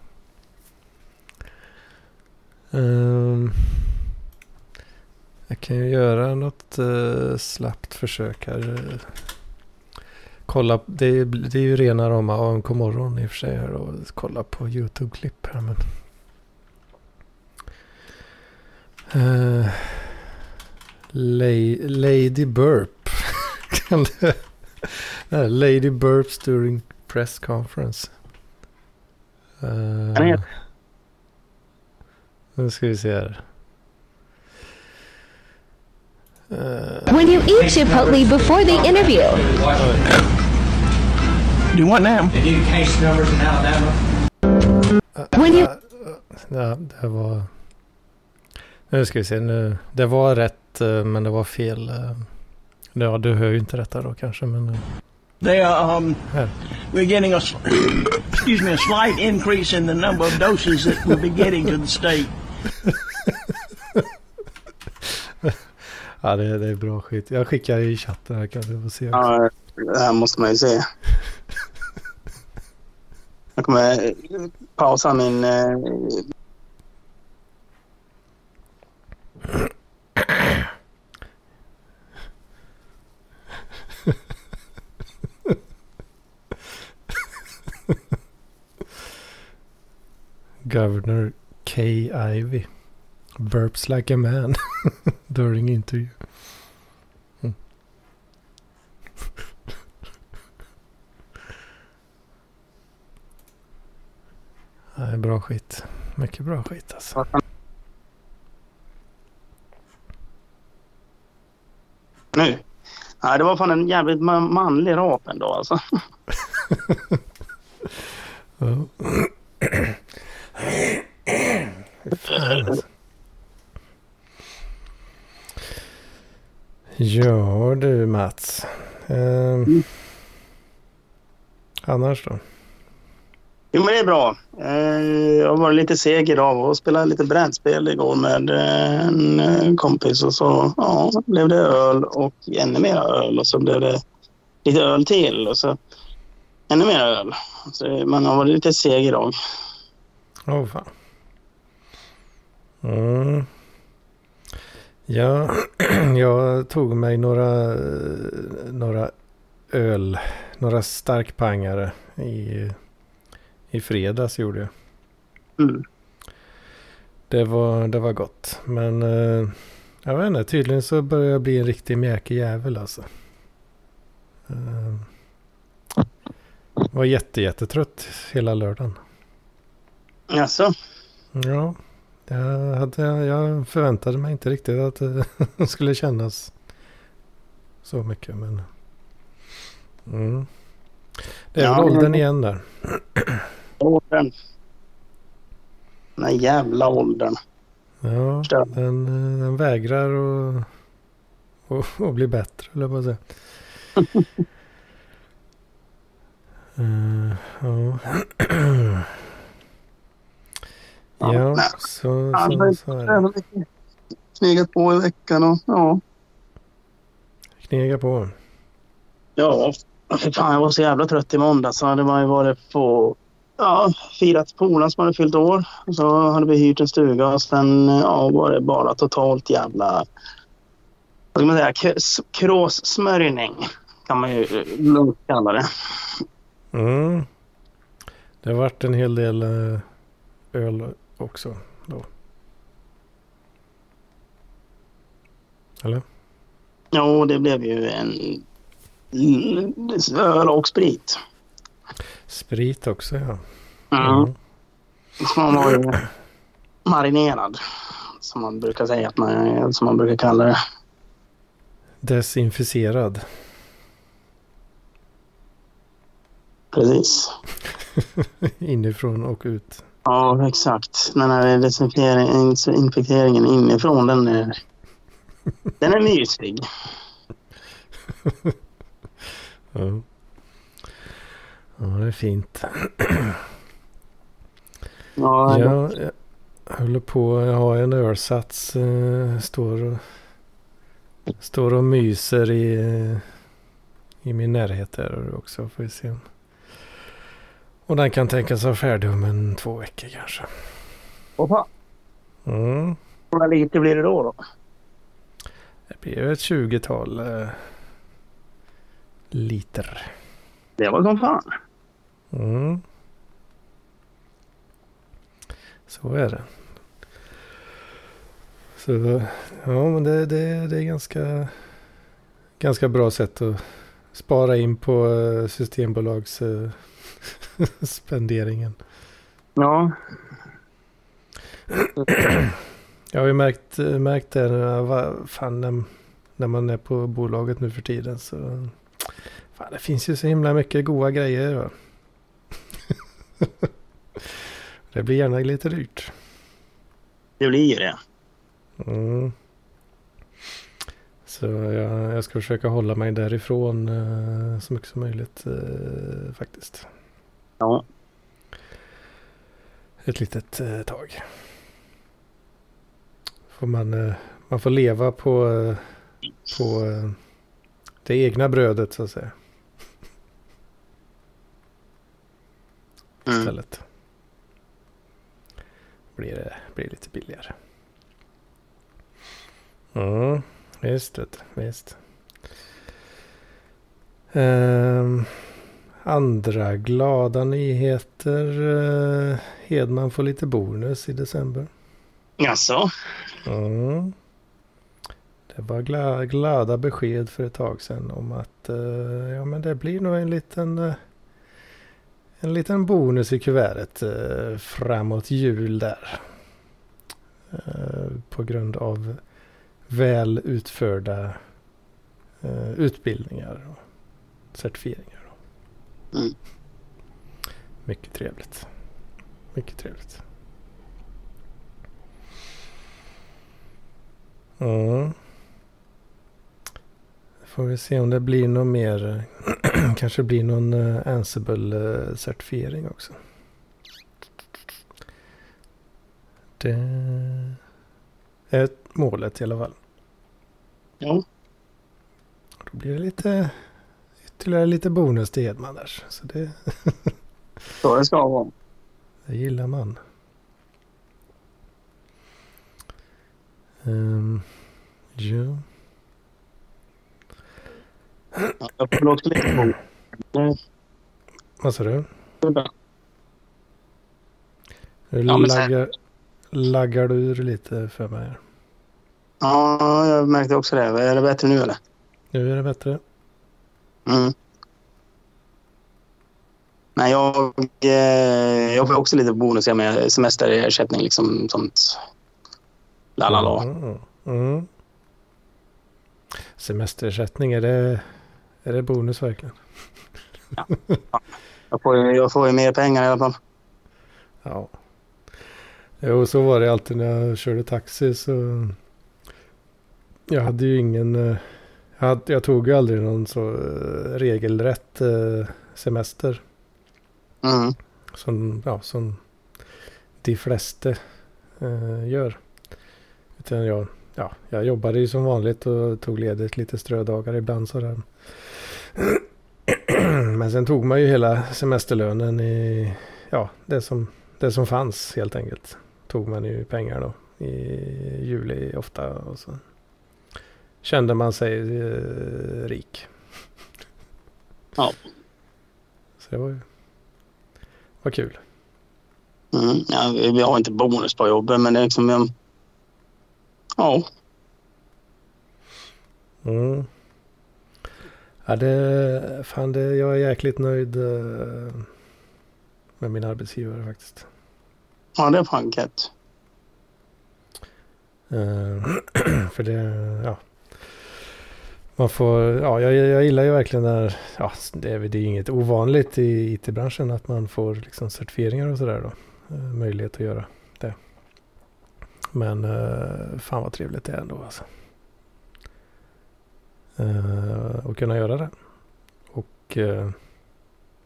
Ehm, jag kan ju göra något uh, slappt försök här. Kolla, det är, det är ju rena rama AMK morgon i och för sig här och kolla på YouTube-klipp här men. Uh, La- Lady Burp. Kan det... Nej, Lady Burps during press conference. Uh, nu ska vi se här. Uh, When you eat Chipotle before the interview, Do you want them? They do case numbers in Alabama. when you ja, det var... Nu ska vi se. Nu, det var rätt eh, men det var fel. eh. Ja, du hör ju inte detta då kanske men... eh, They are, um, Här. we're getting a, excuse me, a slight increase in the number of doses that we'll be getting to the state. Ja, det, det är bra skit. Jag skickar i chatten här kan du få se. också. Ja, det här måste man ju se. Jag kommer pausa min... eh, Governor K. Ivy. Burps like a man during interview. Mm. Är bra skit. Mycket bra skit alltså. Nu. Nej, det var fan en jävligt ma- manlig rap ändå alltså. Ja. Fan, alltså. Ja du Mats. Ehm, Annars då? Jo, men det är bra. Eh, Jag varit lite seg idag och spelade lite brädspel igår med eh, en eh, kompis och så ja, blev det öl och ännu mer öl och så blev det lite öl till och så ännu mer öl. Så man har varit lite seg idag. Åh oh, fan. Mm. Ja, jag tog mig några, några öl, några starkpangare i, i fredags gjorde jag. Mm. Det var, det var gott. Men eh, jag vet inte, tydligen så börjar jag bli en riktig mjäkig jävel alltså. Eh, var jätte, jättetrött hela lördagen. Alltså, Ja, jag, hade, jag förväntade mig inte riktigt att det skulle kännas så mycket. Men mm. Det är Ja, väl åldern igen där. åldern. Den jävla åldern. Ja, den, den vägrar att, att, att bli bättre, eller vad säga. uh, ja. Ja, ja, nej. så, så, så är det. Knegat på i veckan och ja. Knega på. Ja, för fan jag var så jävla trött i måndags. Så hade man ju varit på... Ja, firat polaren som hade fyllt år. Och så hade vi hyrt en stuga och sen ja, var det bara totalt jävla... Vad ska man säga? Kråssmörjning kan man ju lugnt kalla det. Mm. Det har varit en hel del eh, öl också då. Eller? Jo, det blev ju en öl och sprit. Sprit också ja. Mm. Så man var ju marinerad. Som man brukar säga att man, som man brukar kalla det. Desinficerad. Precis. Inifrån och ut. Ja, exakt. Den här desinfektionen infekteringen inifrån, den är, den är mysig. Ja. ja, det är fint. Ja, Ja, jag håller på. Jag har en ölsats. Eh, står, och, står och myser i, i min närhet där också. Får vi se. om- Och den kan tänkas vara färdig om en två veckor kanske. Fan? Mm. Hur lite blir det då? då? Det blir ett tjugotal eh, liter. Det var som fan. Mm. Så är det. Så ja, men det, det, det är ganska, ganska bra sätt att spara in på eh, Systembolags eh, spenderingen. Ja. Jag har ju märkt, märkt det när, fan, när, man är på bolaget nu för tiden. Så, fan, det finns ju så himla mycket goda grejer. Va? det blir gärna lite dyrt. Det blir ju det. Mm. Så jag, jag ska försöka hålla mig därifrån eh, så mycket som möjligt eh, faktiskt. Ja. Ett litet eh, tag. Får man, eh, man får leva på, eh, på eh, det egna brödet så att säga. Mm. Istället. Blir det blir lite billigare. Mm, visst visst. Ehm, andra glada nyheter. Uh, Hedman får lite bonus i december. Jaså? Mm. Det var gla glada besked för ett tag sedan om att eh, ja, men det blir nog en liten, eh, en liten bonus i kuvertet eh, framåt jul där. Eh, på grund av väl utförda eh, utbildningar och certifieringar. Mm. Mycket trevligt. Mycket trevligt. Ja. Får vi se om det blir något mer. Kanske blir någon uh, Ansible-certifiering också. Det är målet i alla fall. Ja. Då blir det lite ytterligare lite bonus till Edman där. Så det, Så det ska vara. det gillar man. Um, ja. Ja, förlåt lite. Vad sa du? Nu Ja, laggar, laggar du ur lite för mig. Ja, jag märkte också det. Är det bättre nu eller? Nu är det bättre. Mm. Nej, jag, eh, jag får också lite bonus med semesterersättning. Liksom sånt. La, la, la. Mm, mm. Semesterersättning, är det, är det bonus verkligen? Jag får, ju- jag får ju mer pengar i alla fall. Ja. Jo, så var det alltid när jag körde taxi så. Jag hade ju ingen. Jag, jag tog ju aldrig någon så eh, regelrätt eh, semester. Mm. Som, ja, som de flesta eh, gör. Utan jag, ja, jag jobbade ju som vanligt och tog ledigt lite strödagar ibland sådär. Men sen tog man ju hela semesterlönen i, ja, det som, det som fanns helt enkelt. Tog man ju pengar då i juli ofta och så kände man sig eh, rik. Ja. Så det var ju var kul. Mm. Ja, vi har inte bonus på jobbet, men det är liksom... Ja, Mm. Ja, det, fan det, jag är jäkligt nöjd eh, med min arbetsgivare faktiskt. ja det är fan gött. Eh, för det, ja. Man får, ja, jag, jag gillar ju verkligen när, ja, det är, det är inget ovanligt i IT-branschen att man får liksom certifieringar och sådär då. Eh, möjlighet att göra det. Men eh, fan vad trevligt det är ändå alltså. Eh, att kunna göra det. Och eh,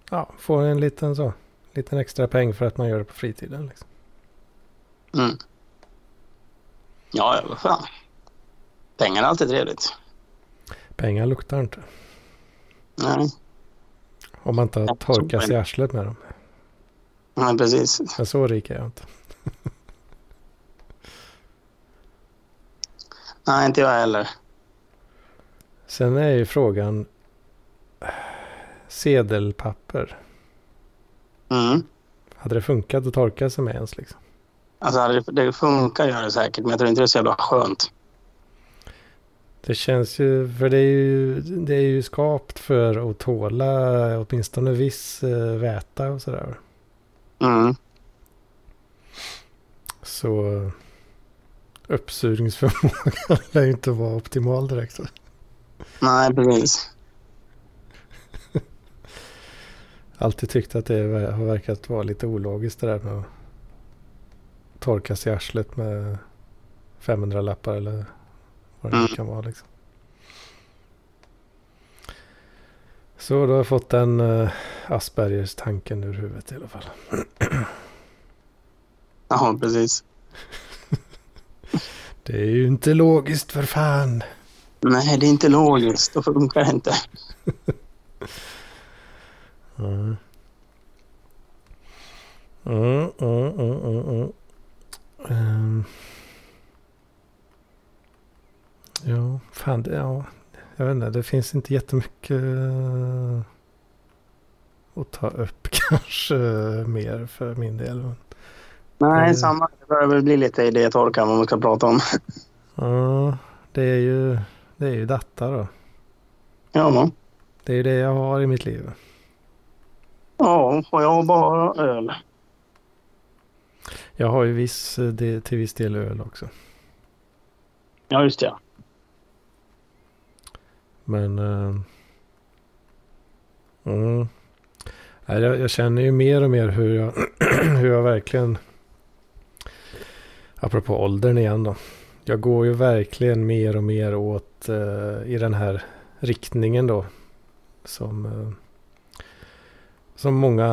ja, få en liten så, liten extra peng för att man gör det på fritiden. Liksom. Mm. Ja, vad fan. Pengar är alltid trevligt. Pengar luktar inte. Nej, Om man inte har torkat sig i arslet med dem. nej precis. Men så rik är jag inte. Nej, inte jag heller. Sen är ju frågan sedelpapper. Mm. Hade det funkat att torka sig med ens liksom? Alltså, det, det funkar gör det säkert, men jag tror inte det är så jävla skönt. Det känns ju, för det är ju, det är ju skapt för att tåla åtminstone viss eh, väta och sådär. Mm. Så uppsugningsförmågan lär ju inte vara optimal direkt. Nej, precis. Alltid tyckt att det har verkat vara lite ologiskt det där med att torka sig i arslet med 500 lappar eller vad det Mm. kan vara liksom. Så då har jag fått den uh, Aspergers tanken ur huvudet i alla fall. Ja, precis. Det är ju inte logiskt för fan. Nej, det är inte logiskt. Då funkar det inte. Mm. Mm, mm, mm, mm, mm. Ja, fan det, ja. Jag vet inte, det finns inte jättemycket eh, att ta upp kanske mer för min del. Men, Nej, Mm. samma. Det börjar väl bli lite idétorka vad man ska prata om. ja, det är ju, det är ju detta då. Ja, Det är ju det jag har i mitt liv. ja och jag har bara öl. Jag har ju viss, eh, till viss del öl också. Ja, just det. Men... Uh, mm. Jag, jag känner ju mer och mer hur jag, hur jag verkligen... Apropå åldern igen då. Jag går ju verkligen mer och mer åt uh, i den här riktningen då. Som, Uh, som många...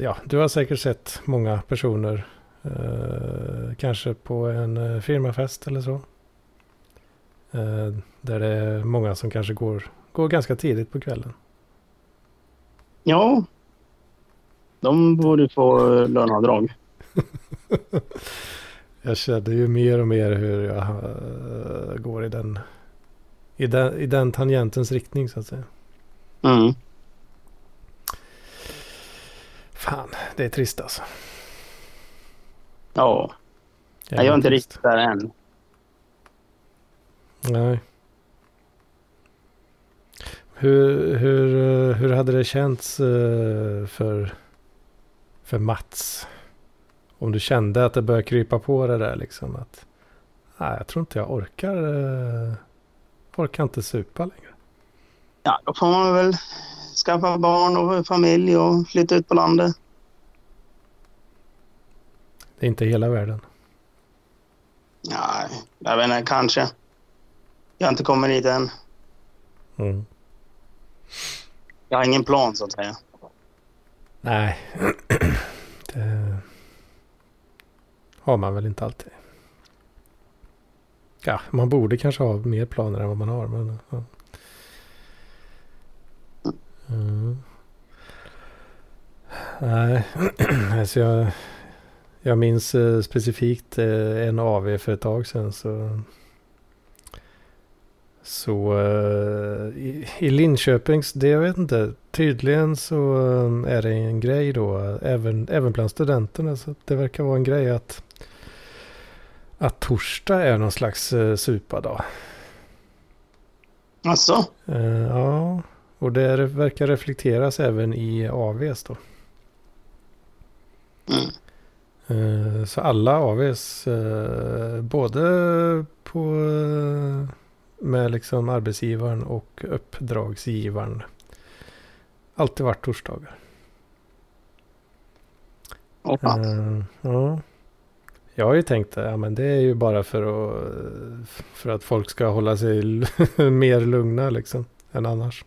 ja, du har säkert sett många personer. eh, kanske på en firmafest eller så. Eh, där det är många som kanske går, går ganska tidigt på kvällen. Ja. De borde få löneavdrag. Jag kände ju mer och mer hur jag eh, går i den, i, den, i den tangentens riktning så att säga. Mm. Fan, det är trist alltså. Ja. Jag är inte riktigt där än. Nej. Hur, hur, eh, hur hade det känts eh, för, för Mats? Om du kände att det började krypa på det där liksom att nej, jag tror inte jag orkar eh, orkar inte supa längre. Ja, då får man väl skaffa barn och familj och flytta ut på landet. Det är inte hela världen. Nej, jag vet inte, kanske. Jag har inte kommit dit än. Mm. Jag har ingen plan så att säga. Nej, det har man väl inte alltid. Ja, man borde kanske ha mer planer än vad man har. Men, ja. mm. Nej, alltså jag, jag minns eh, specifikt eh, en AV för ett tag sedan. Så, så eh, i, i Linköpings, det jag vet inte, tydligen så eh, är det en grej då, även, även bland studenterna. Så det verkar vara en grej att, att torsdag är någon slags eh, supadag. Alltså? Eh, ja, och det verkar reflekteras även i AVs då. Mm. Eh, Så alla AVs, eh, både på, med liksom arbetsgivaren och uppdragsgivaren. Alltid varit torsdagar. Eh, ja. Jag har ju tänkt det, ja men det är ju bara för att, för att folk ska hålla sig mer lugna liksom än annars.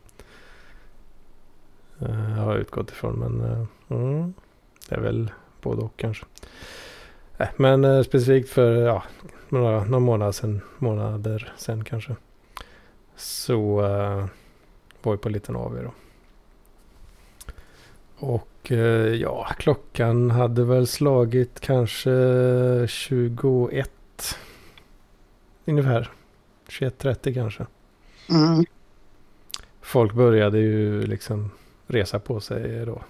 Eh, har jag utgått ifrån men mm, det är väl både och kanske. Äh, men eh, specifikt för ja, några, några månader sedan, månader sen kanske. Så eh, var jag på en liten AV då. Och eh, ja, klockan hade väl slagit kanske 21. Ungefär. 21.30 kanske. Mm. Folk började ju liksom resa på sig då.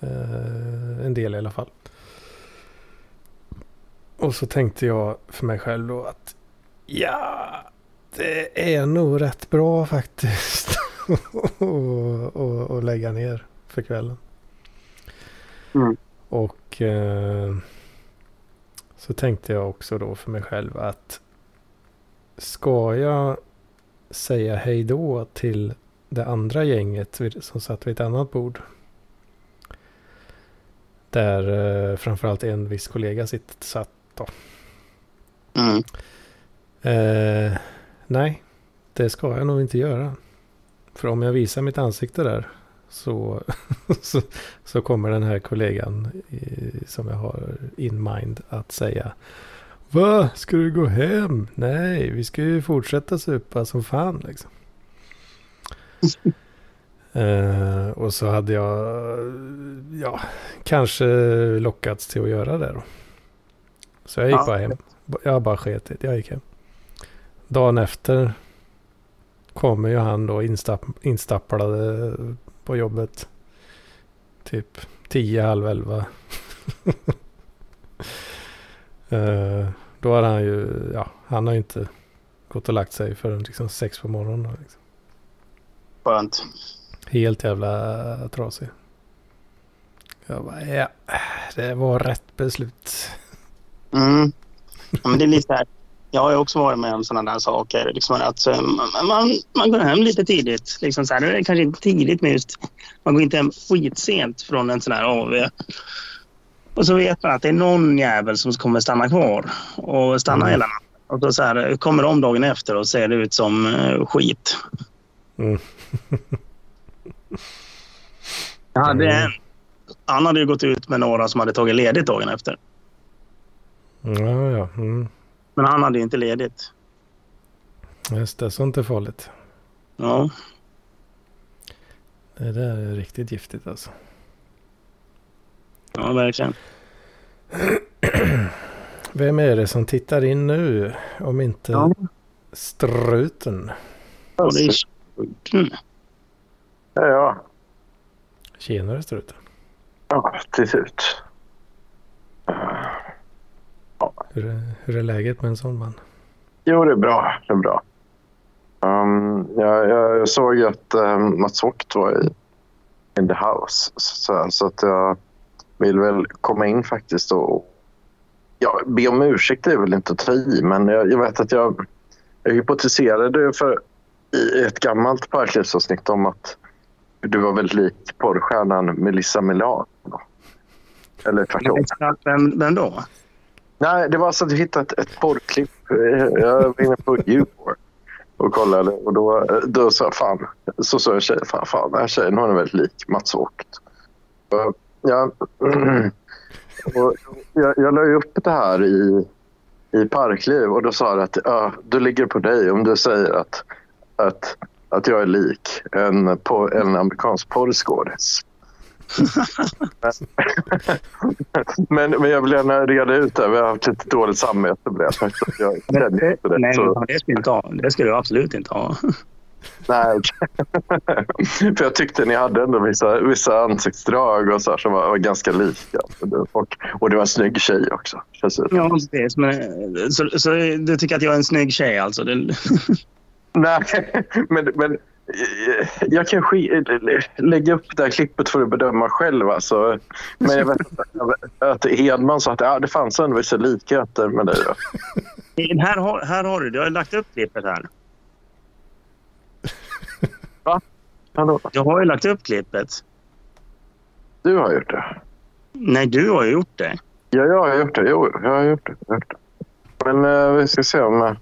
Eh, en del i alla fall. Och så tänkte jag för mig själv då att ja, det är nog rätt bra faktiskt och lägga ner för kvällen. Mm. Och eh, så tänkte jag också då för mig själv att ska jag säga hej då till det andra gänget som satt vid ett annat bord. Där eh, framförallt en viss kollega sitt, satt då. Mm. Eh, nej, det ska jag nog inte göra. För om jag visar mitt ansikte där så, så, så kommer den här kollegan i, som jag har in mind att säga Va? Ska du gå hem? Nej, vi ska ju fortsätta supa som fan liksom. Eh, och så hade jag ja, kanske lockats till att göra det då. Så jag gick Ja. bara hem. Jag bara sket i det. Jag gick hem. Dagen efter kommer ju han då instapp, instapplade på jobbet. Typ 10, halv 11. Eh, då har han ju, ja, han har ju inte gått och lagt sig förrän liksom sex på morgonen. då, Liksom. Skönt. Helt jävla trasig. Jag bara, ja, det var rätt beslut. Mm. Ja, men det är lite så här. Jag har också varit med om sådana där saker. Liksom att eh, man, man, man går hem lite tidigt. Liksom så här, nu är det kanske inte tidigt men just man går inte hem skitsent från en sån här AV. Och så vet man att det är någon jävel som kommer stanna kvar och stanna Mm. hela natten. Och då så här, kommer de dagen efter och ser det ut som eh, skit. Mm. Jag hade en. Han hade ju gått ut med några som hade tagit ledigt dagen efter. Ja, ja. Mm. Men han hade ju inte ledigt. Just det, sånt är farligt. Ja. Det där är riktigt giftigt alltså. Ja, verkligen. Vem är det som tittar in nu? Om inte Ja. struten. Ja, det är... Mm. Ja, ja. Tjenare struten. ja till slut. Hur är, hur är läget med en sån man? Jo, det är bra. Det är bra. Um, jag, jag såg att um, Mats Vogt var i in the house. Så, så att jag vill väl komma in faktiskt och ja, be om ursäkt är väl inte att ta i, men jag, jag vet att jag, jag hypotiserade för i ett gammalt parklivsavsnitt om att du var väldigt lik porrstjärnan Melissa Milano. Eller tvärtom. Vem, vem då? Nej, det var så att vi hittade ett, ett porrklipp. Eh, jag var inne på Youporn och kollade och då, eh, då sa jag fan, så sa jag tjejen, fan, fan den här tjejen hon är väldigt lik Mats Vogt. Eh, ja, Jag, och jag, jag la ju upp det här i, i Parkliv och då sa det att ja, du ligger på dig om du säger att, att, att jag är lik en, på, en amerikansk porrskådis men, men jag vill gärna reda ut det. Vi har haft lite dåligt samvete. Jag känner inte det. Nej, så, det ska, inte ha. det ska du absolut inte ha. nej. För jag tyckte ni hade ändå vissa, vissa ansiktsdrag och så som var, var ganska lika. Och, och det var en snygg tjej också. Ja, precis. Men, så, så du tycker att jag är en snygg tjej alltså? Det, Nej, men, men jag kan lägga upp det här klippet för att bedöma själv. Alltså. Men jag vet att Hedman sa att ja, det fanns vissa likheter med dig. Här, har, här har du, du har lagt upp klippet här. Hallå, Jag har ju lagt upp klippet. du har gjort det. Nej, du har ju gjort det. Ja, jag har gjort det. Jo, jag har gjort det. Jag har gjort det. Men eh, vi ska se om... eh,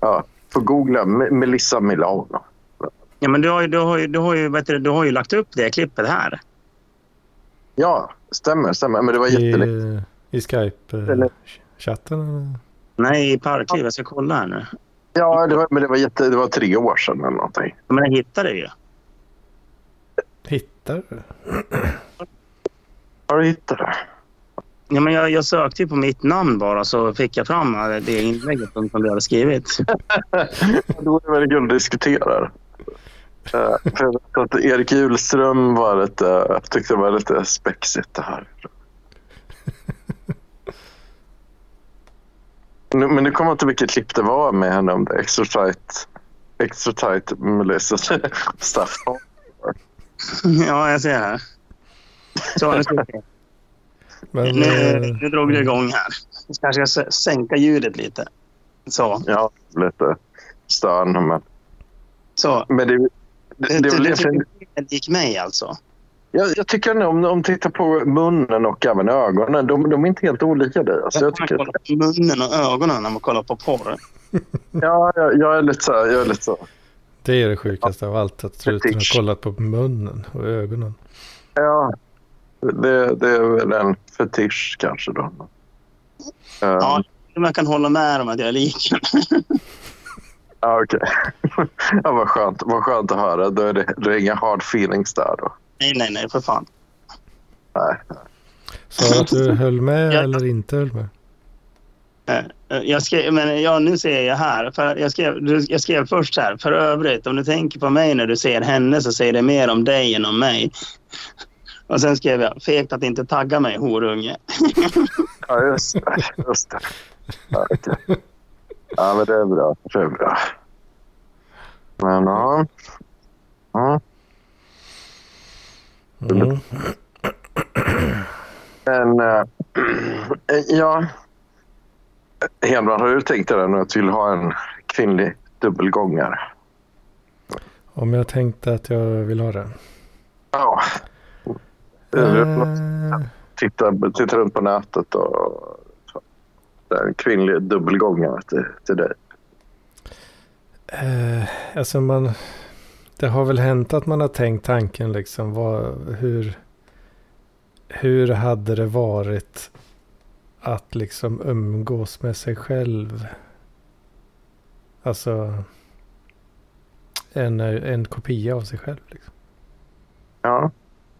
ja, får googla Me- Melissa Milano. Ja, men du har ju, du har ju, du har ju, vet du, du har ju lagt upp det klippet här. Ja, stämmer, stämmer. Men det var jättelänge. I, i Skype-chatten? eller? Nej, i Parkliv. Jag ska kolla här nu. Ja, det var, men det var, jätte, det var tre år sedan eller någonting. Men jag hittade det ju. Hittar du? Har du hittat det? Ja, men jag, jag sökte ju på mitt namn bara så fick jag fram det inlägget som du hade skrivit. Då är det väl det. Eh, jag vet att Erik Hjulström var lite, jag tyckte det var lite spexigt det här. Nu, men nu kommer jag inte vilket klipp det var med henne om det. Extra tight, extra tight Melissa stuff. Ja, jag ser här. Så, nu, ska vi se. Men, nu, eh, nu drog det igång här. Jag kanske ska s- sänka ljudet lite. Så. Ja, lite stön. Men, så. men det, det, Det, det, är det, det, det gick mig alltså. jag, jag tycker om, om tittar på munnen och även ögonen. De, de är inte helt olika dig. Alltså, jag, tycker, på munnen och ögonen när man kollar på porr. ja, jag, jag är lite så. Jag är lite så. det är det sjukaste av allt. Att Ruten har kollat på munnen och ögonen. Ja, det, det är väl en fetisch kanske då. Eh, Ja, man kan hålla med om att jag är lik. Ja, okej. ja, vad, skönt, vad skönt att höra. Då är det, det är inga hard feelings där då. nej, nej, nej, för fan. Nej. Sa du att du höll med Ja. eller inte höll med? Eh, Jag skrev, men ja, nu ser jag här. För jag, skrev, jag skrev först här. För övrigt, om du tänker på mig när du ser henne så säger det mer om dig än om mig. Och sen skrev jag, fegt att inte tagga mig, horunge. Ja, just det. Just det. Ja, okej. Ja, men det är bra. Det är bra. Men ja. ja. Mm. Men äh, ja. Hedman, har du tänkt dig det nu att du vill ha en kvinnlig dubbelgångare? Om jag tänkte att jag vill ha det. Ja. Eh, Titta, titta runt på nätet och en kvinnlig dubbelgångare till, till dig. Eh, alltså man, det har väl hänt att man har tänkt tanken liksom vad, hur, hur hade det varit att liksom umgås med sig själv? Alltså en, en kopia av sig själv. Liksom. Ja.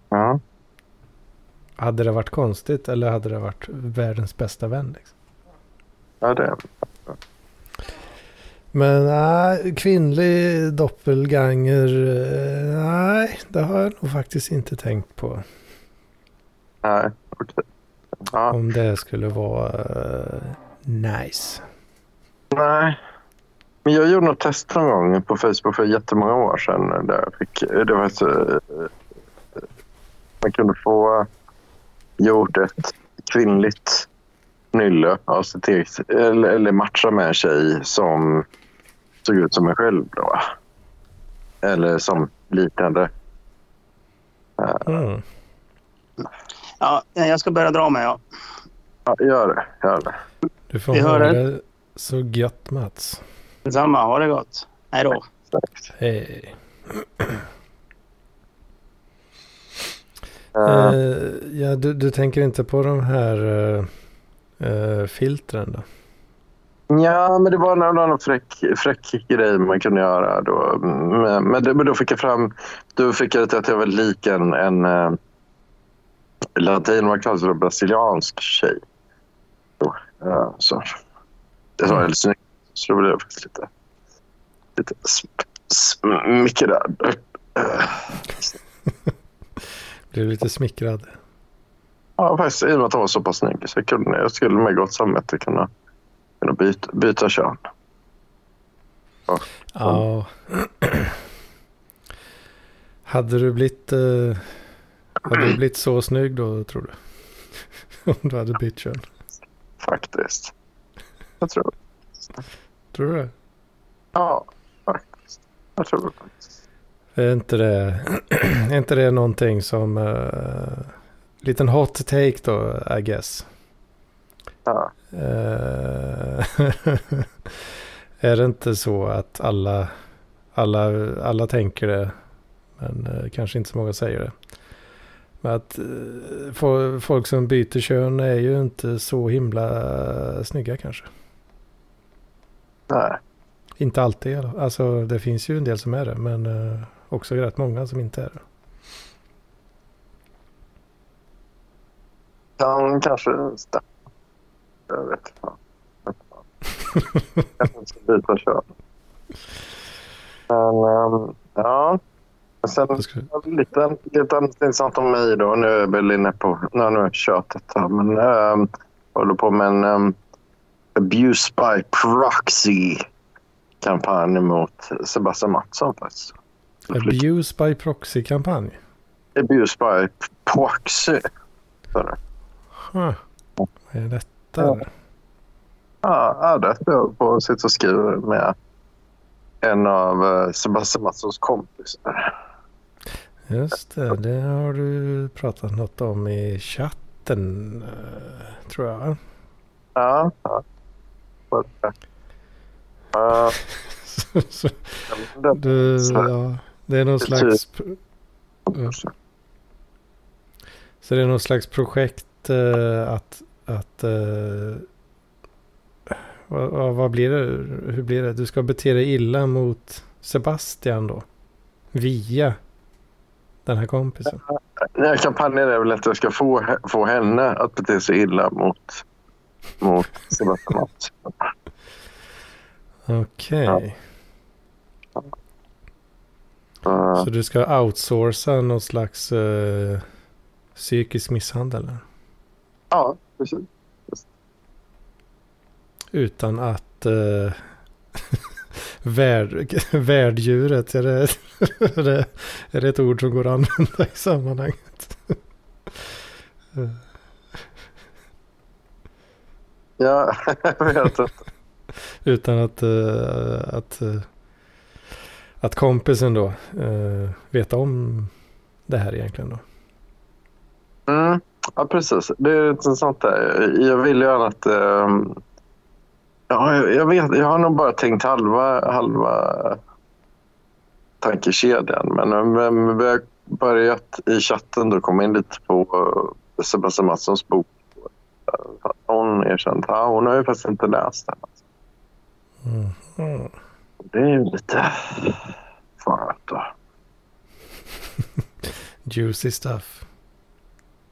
Ja. Hade det varit konstigt eller hade det varit världens bästa vän? Liksom? Ja det är Men nej, kvinnlig doppelganger, eh, nej, det har jag nog faktiskt inte tänkt på. Nej, okej. Ja, Om det skulle vara eh, nice. nej. Men jag gjorde något test någon gång på Facebook för jättemånga år sedan. Där jag fick, det var eh, man kunde få gjort ett kvinnligt nylle av sitt eget, eller, eller matcha med en tjej som såg ut som en själv. Då. Eller som liknande. Mm. Ja, jag ska börja dra mig. Ja. Ja, gör det. Gör det. Du får Vi ha hör det. det så gött Mats. Detsamma, ha det gott. Hej då. Hej. Eh, Eh, ja, du, du tänker inte på de här eh, eh, filtren då? Ja, men det var någon annan fräck, fräck grej man kunde göra då. Men, men, då fick jag fram... Då fick jag att jag var lik en, en uh, latin, vad kallas det, brasiliansk tjej. Då, ja, så. Det var väldigt snyggt. Så då blev jag faktiskt lite, lite sm- smickrad. Eh, du lite smickrad? Ja, faktiskt. I och med att hon var så pass snygg. Så jag, kunde, jag skulle med gott samvete kunna, kunna byta, byta kön. Ja. hade du blivit... Eh, hade du blivit så snygg då tror du? Om du hade bytt kön. Faktiskt. Jag tror Tror du det? Ja, faktiskt. Jag tror det. Är inte det, är inte det någonting som... Uh, liten hot take då, I guess. Ja. Eh, är det inte så att alla, alla, alla tänker det, men eh, kanske inte så många säger det. Men att eh, fo- folk som byter kön är ju inte så himla snygga kanske. Nej. Inte alltid. Alltså det finns ju en del som är det, men också rätt många som inte är det. Kan kanske stämma. Jag vet inte. fan. Jag kanske ska byta kön. Men ehm, ja. Sen ska- lite, lite annat intressant om mig då. Nu är jag väl inne på, nu har jag tjötat här, men ähm, håller på med en, ähm, abuse by proxy kampanj mot Sebastian Mattsson faktiskt. Abuse by proxy-kampanj. Abuse by proxy. Så Vad är detta? Ja. Ja, det står på och sitter och skriver med en av eh, Sebastian Mattssons kompisar. Just det, det har du pratat något om i chatten, eh, tror jag. Ja, ja. Det- du, ja, det är någon slags... Ja. Så det är någon slags projekt eh, att... att eh, vad, vad, vad blir det? Hur blir det? Du ska bete dig illa mot Sebastian då? Via den här kompisen? Här kampanjen är väl att jag ska få, få henne att bete sig illa mot, mot Sebastian Mattsson. Okej. Så, Så du ska outsourca någon slags eh, psykisk misshandel? Ja, precis. Utan att uh, värd, värddjuret, är det, är, det, är det ett ord som går att använda i sammanhanget? Eh, Ja, jag vet inte. Utan att, eh, att, eh, att kompisen då uh, vet om det här egentligen då. Mm, ja, precis. Det är intressant. Där. Jag vill gärna att... ehm, ja, jag, vet, jag har nog bara tänkt halva, halva tankekedjan. Men um, vi har börjat i chatten då komma in lite på uh, Sebastian Mattssons bok. Hon erkänt att hon har ju faktiskt inte läst den. Mm. Det är ju lite farligt då. Juicy stuff.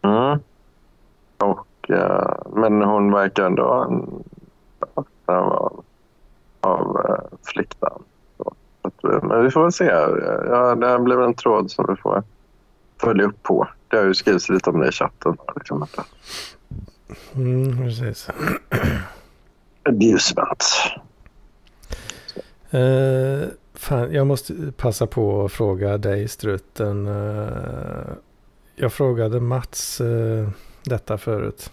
Mm. Och, eh, men hon verkar ändå av, av uh. Så att, eh, men vi får väl se. Ja, det här blir en tråd som vi får följa upp på. Det har ju skrivits lite om det i chatten. Liksom, Mm, precis. abusement. Eh, fan, jag måste passa på att fråga dig Struten. Eh, jag frågade Mats eh, detta förut.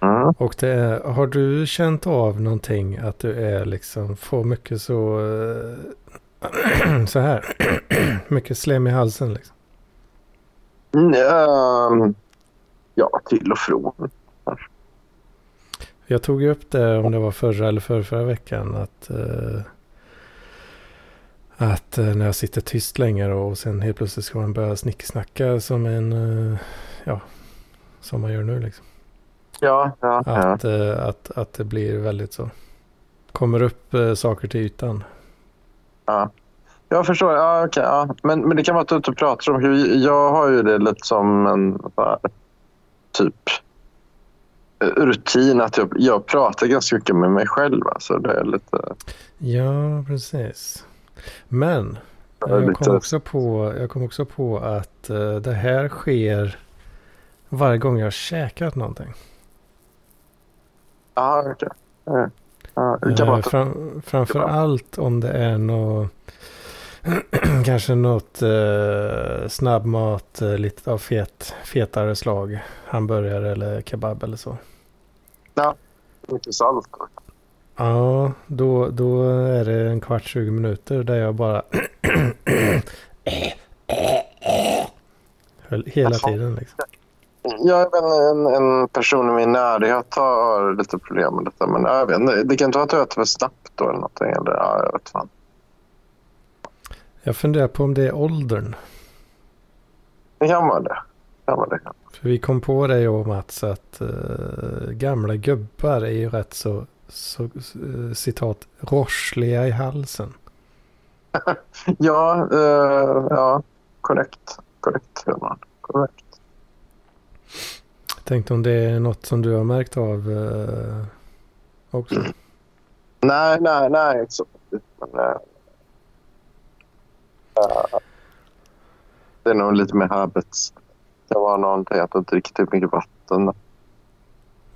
Mm. Och det är, har du känt av någonting att du är liksom, får mycket så, eh, så här, mycket slem i halsen liksom? Mm, ja, till och från. Jag tog upp det om det var förra eller förra, förra veckan att, eh, att eh, när jag sitter tyst länge då, och sen helt plötsligt ska man börja snicksnacka som en, eh, ja, som man gör nu liksom. Ja, ja, ja. Att, eh, att, att det blir väldigt så, kommer upp saker till ytan. Ja. Jag förstår. Ja, okej, ja. Men, men det kan vara att du inte pratar om hur... Jag har ju det lite som en här, typ rutin att jag, jag pratar ganska mycket med mig själv. Alltså det är lite... Ja, precis. Men Jag är jag kom också på, jag kom också på att eh, det här sker varje gång jag käkat någonting. Ja, okej. Ja. Ja, kan Eh, vara fram, framför allt om det är något kanske något eh, snabbmat eh, lite av fet, fetare slag. Hamburgare eller kebab eller så. mycket salt. Ja, då, då är det en kvart, 20 minuter där jag bara Höll hela Jaha. tiden liksom. Jag en, en person i min närhet har lite problem med detta. Men jag vet inte. Det kan inte vara att jag äter för snabbt då eller någonting. Eller, ja, jag vet fan. Jag funderar på om det är åldern. Det kan vara det. För vi kom på det jag och Mats att eh, gamla gubbar är ju rätt så, så eh, citat, rossliga i halsen. Ja, eh, ja. korrekt. Korrekt, Herman. Korrekt. Tänkte om det är något som du har märkt av eh, också. Nej, nej, nej. Inte så. Men, eh, det är nog lite mer habits. Det var någonting att jag inte dricker tillräckligt mycket vatten.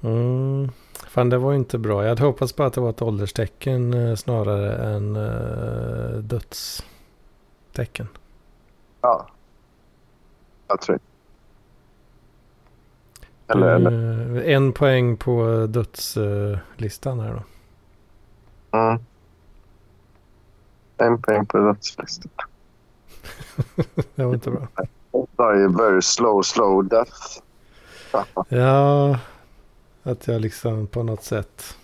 Mm. Fan, det var ju inte bra. Jag hade hoppats på att det var ett ålderstecken eh, snarare än uh, dödstecken. Ja. Jag tror eller, eller. Eh, En poäng på dödslistan här då. Mm. En poäng på dödslistan. det var inte bra. Die a very slow, slow death. Ja, att jag liksom på något sätt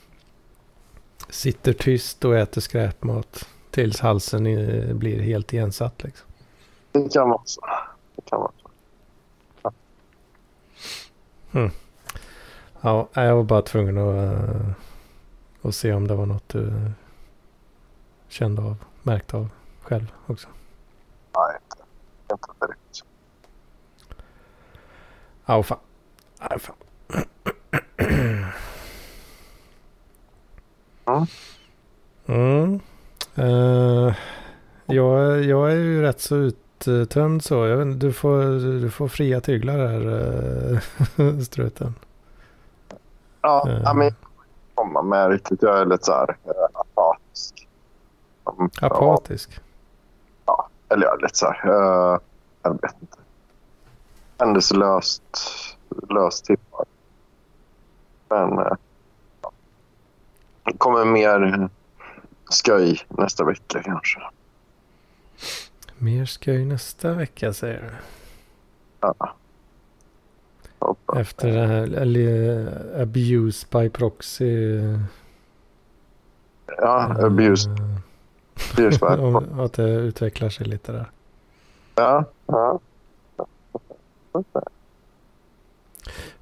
sitter tyst och äter skräpmat tills halsen blir helt igensatt liksom. Det kan vara så. Det kan vara så. Ja, jag var bara tvungen att, uh, att se om det var något du kände av, märkte av själv också. Nej, inte, inte direkt. Ja, fan. Nej, fan. Ja. Mm. Eh, jag, jag är ju rätt så uttömd så. Jag vet, du, får, du får fria tyglar här, uh, struten. Ja, Eh. ja, men komma med riktigt. Jag är lite så här eh, apatisk. Mm, Apatisk. Ja, eller jag är lite så här. eh, jag vet inte. Händelselöst löst tippar. Men eh, det kommer mer skoj nästa vecka kanske. Mer skoj nästa vecka säger du. Ja. Hoppas. Efter det här eller, abuse by proxy. Ja, eh, abuse. abuse by- om- Att det utvecklar sig lite där. Ja, ja.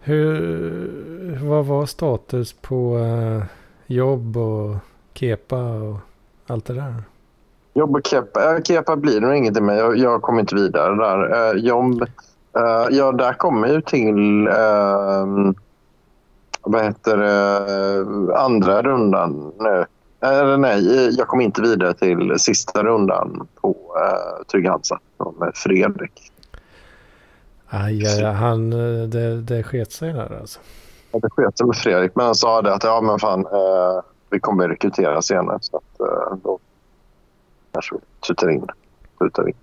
Hur, vad var status på eh, jobb och kepa och allt det där? Jobb och kepa. Kepa blir nog inget mig. Jag, jag kommer inte vidare där. Uh, jobb. eh, ja, där kommer ju till... Uh, vad heter det? andra rundan nu. Eller nej, jag kom inte vidare till sista rundan på uh, Trygg Hansa med Fredrik. Aj, aj, aj, han, det, det sket sig där alltså. Ja, Det sket med Fredrik, men han sa det att ja, men fan, eh, vi kommer rekrytera senare. Så att, eh, då kanske vi tutar in. Tutar in.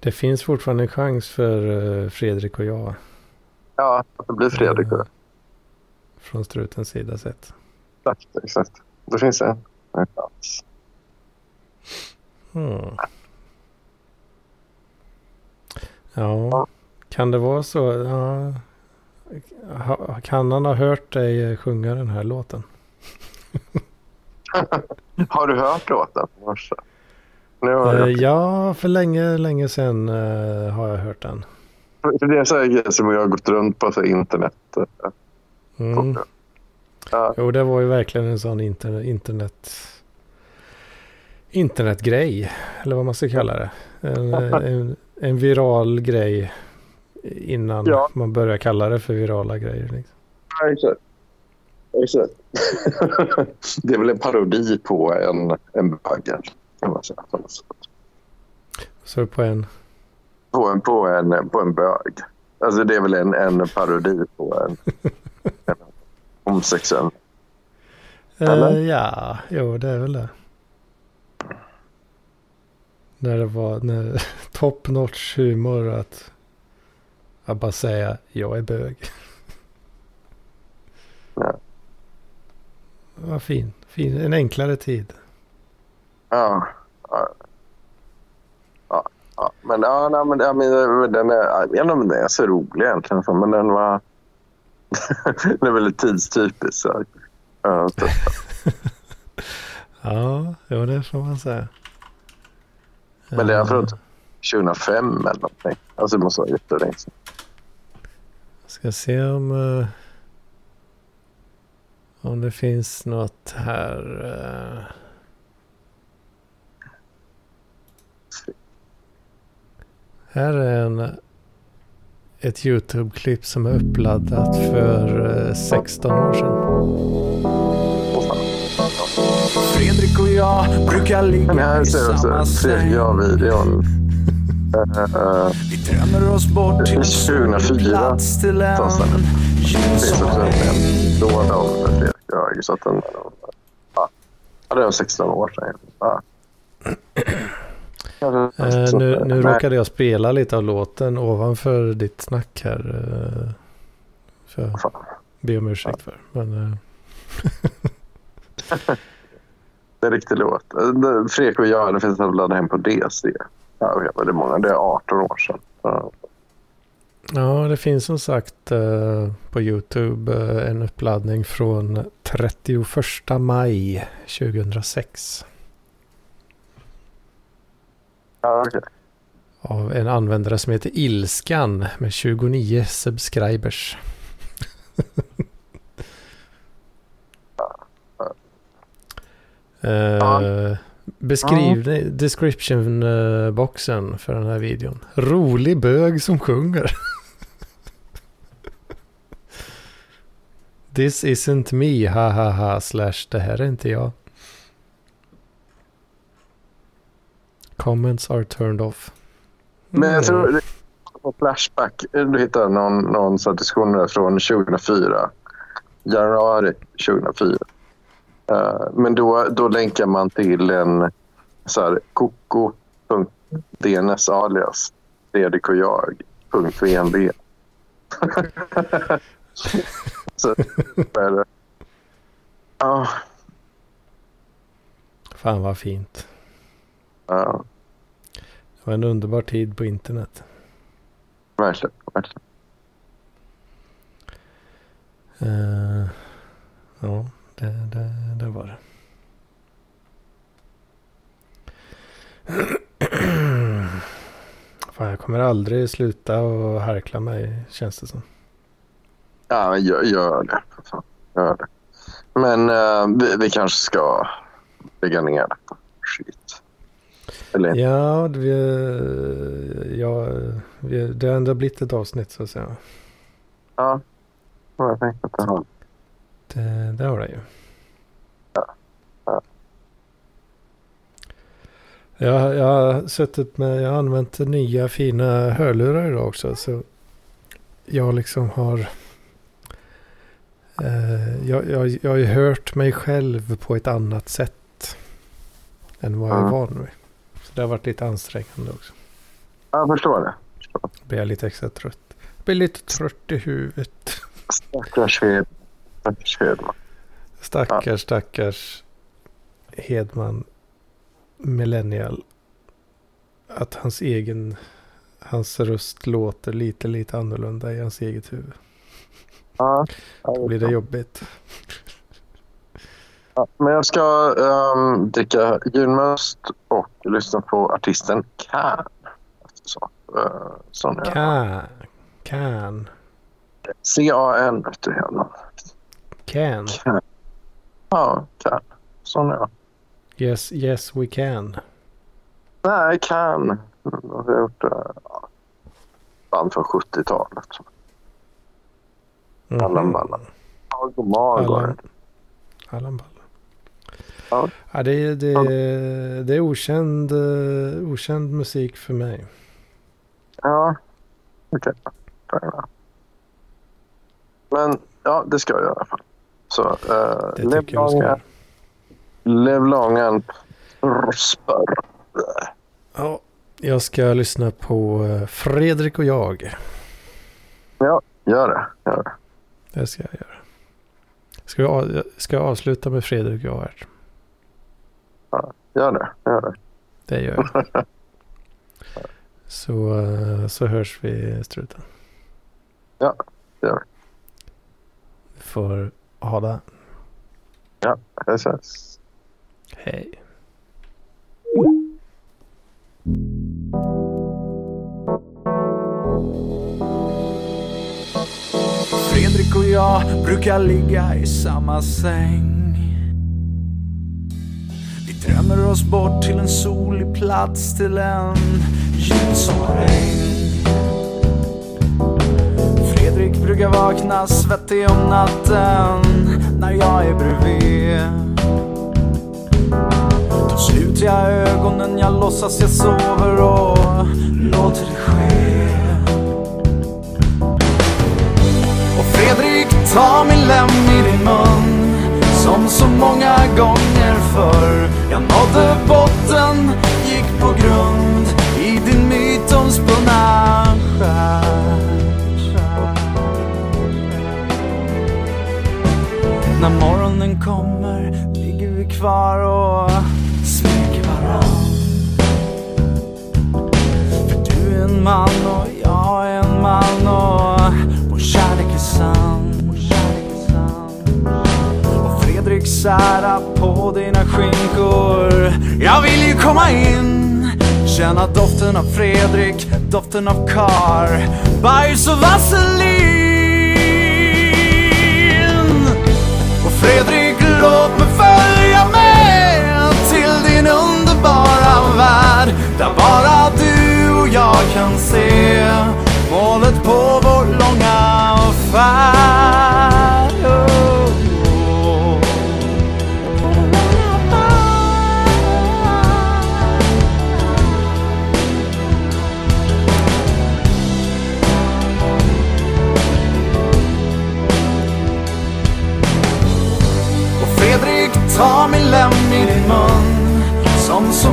Det finns fortfarande en chans för eh, Fredrik och jag. Ja, det blir Fredrik. eh, Från strutens sida sett. Exakt, exakt. Det finns en, en chans. Hmm. Ja, kan det vara så? Ja. Kan han ha hört dig sjunga den här låten? Har du hört låten? Har Eh, jag, Ja, för länge, länge sedan eh, har jag hört den. det är så här grejer som jag har gått runt på så internet. eh, Mm. Ja, Jo, det var ju verkligen en sån internet, internet internetgrej. Eller vad man ska kalla det. En, en, en viral grej innan Ja. man börjar kalla det för virala grejer. Liksom. exakt. exakt. det är väl en parodi på en, en sätt. Så på en... På en, på en, på en bög. Alltså det är väl en, en parodi på en, en homosexuell. Eller? Eh, ja, jo det är väl det. När det var när, top notch humor att, att bara säga jag är bög. Ja. Vad fin, fin. En enklare tid. Ja. Ja. ja. ja. Men, ja, nej, men, ja, men den är, inte om den är så rolig egentligen. Men den var... den är väldigt tidstypisk. Så. Ja. Ja, jo det får man säga. Men det är Eh, från 2005 eller någonting. Alltså det måste vara jättelänge sedan. Ska se om, eh, om det finns något här. eh. Här är en, ett YouTube-klipp som är uppladdat för eh, 16 år sedan. Fredrik och jag brukar ligga i samma säng. Jarl-videon. Uh, Vi drömmer oss bort till en 2004 solig plats till en ljus en Fredrik. Så att den, ja, det är 16 år sedan. Ja. Eh, nu nu råkade jag spela lite av låten ovanför ditt snack här. Eh, för Fan. be om ursäkt för. Men eh, Det är en riktig låt. Det- Fredrik och jag, det finns att ladda hem på DC. Ja, är många. Det är 18 år sedan. Ja. ja, det finns som sagt eh, på YouTube eh, en uppladdning från 31 maj 2006. Ja, okej. Av en användare som heter Ilskan med 29 subscribers. Eh, Beskrivning, description eh, boxen för den här videon. Rolig bög som sjunger. This isn't me, ha ha ha, slash det här är inte jag. Comments are turned off. Men jag tror... Mm. det- På Flashback, du hittar någon, någon diskussion från 2004. Januari 2004. Eh, men då, då länkar man till en så här, koko.dns alias Fredrik och jag. .vnb. så vad är det? Ja, Fan vad fint. ja, Det var en underbar tid på internet. verkligen. verkligen. Eh, ja, det, det, det var det. Fan, jag kommer aldrig sluta och harkla mig, känns det som. Ja, men gör, gör det. Fan, gör det. Men eh, vi, vi kanske ska lägga ner det. Eller Ja, det, ja vi, det har ändå blivit ett avsnitt så att säga. Ja, jag tänkte att det har. Det, det har det ju. ja. Jag, jag har suttit med, jag har använt nya fina hörlurar idag också. Så jag liksom har, eh, jag, jag, jag har ju hört mig själv på ett annat sätt. Än vad jag är Mm. van vid. Så det har varit lite ansträngande också. Jag förstår det. Då blir jag lite extra trött. Jag blir lite trött i huvudet. Stackars stackars Hedman. Stackars, stackars Hedman millennial. Att hans egen, hans röst låter lite, lite annorlunda i hans eget huvud. Ja, Då blir det jobbigt. ja, men jag ska um, dricka julmust och lyssna på artisten Can. Så, uh. Can. Can. C-A-N. vet du. Can. Can. Ja, Can. Sån jag. Yes, yes we can. Nej, Can. Jag har gjort uh, band från 70-talet. Mhm. Allan Ballan. Var det. Allan, Allan Ballan. Ja. Ja, det, är- det, är- det är okänd, eh, okänd musik för mig. Ja, okej. Enough. Men ja, det ska jag göra i alla fall. Så uh, Det tycker jag du ska göra. lev lången spör. Ja, jag ska lyssna på eh, Fredrik och jag. Ja, gör det. Gör det. Det ska jag göra. Ska jag, ska jag avsluta med Fredrik och jag här? Gör det. Gör det. Det gör jag. så, eh, så hörs vi struten. Ja, det gör vi. Får ha det. Det ses. Hej. Fredrik och jag brukar ligga i samma säng. Vi drömmer oss bort till en solig plats, till en ljus och regn. Fredrik brukar vakna svettig om natten när jag är bredvid. Då sluter jag ögonen, jag låtsas jag sover och låter det ske. Och Fredrik, ta min lem i din mun som så många gånger förr. Jag nådde botten, gick på grund i din mytomspunna själ. Doften av Fredrik, doften av kar, bajs och vaselin.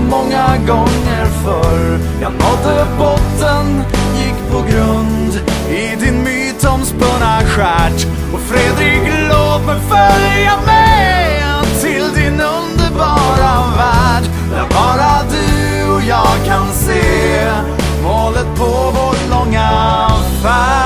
många gånger förr. Jag nådde botten, gick på grund i din mytomspunna stjärt. Och Fredrik, låt mig följa med till din underbara värld. Där bara du och jag kan se målet på vår långa färd.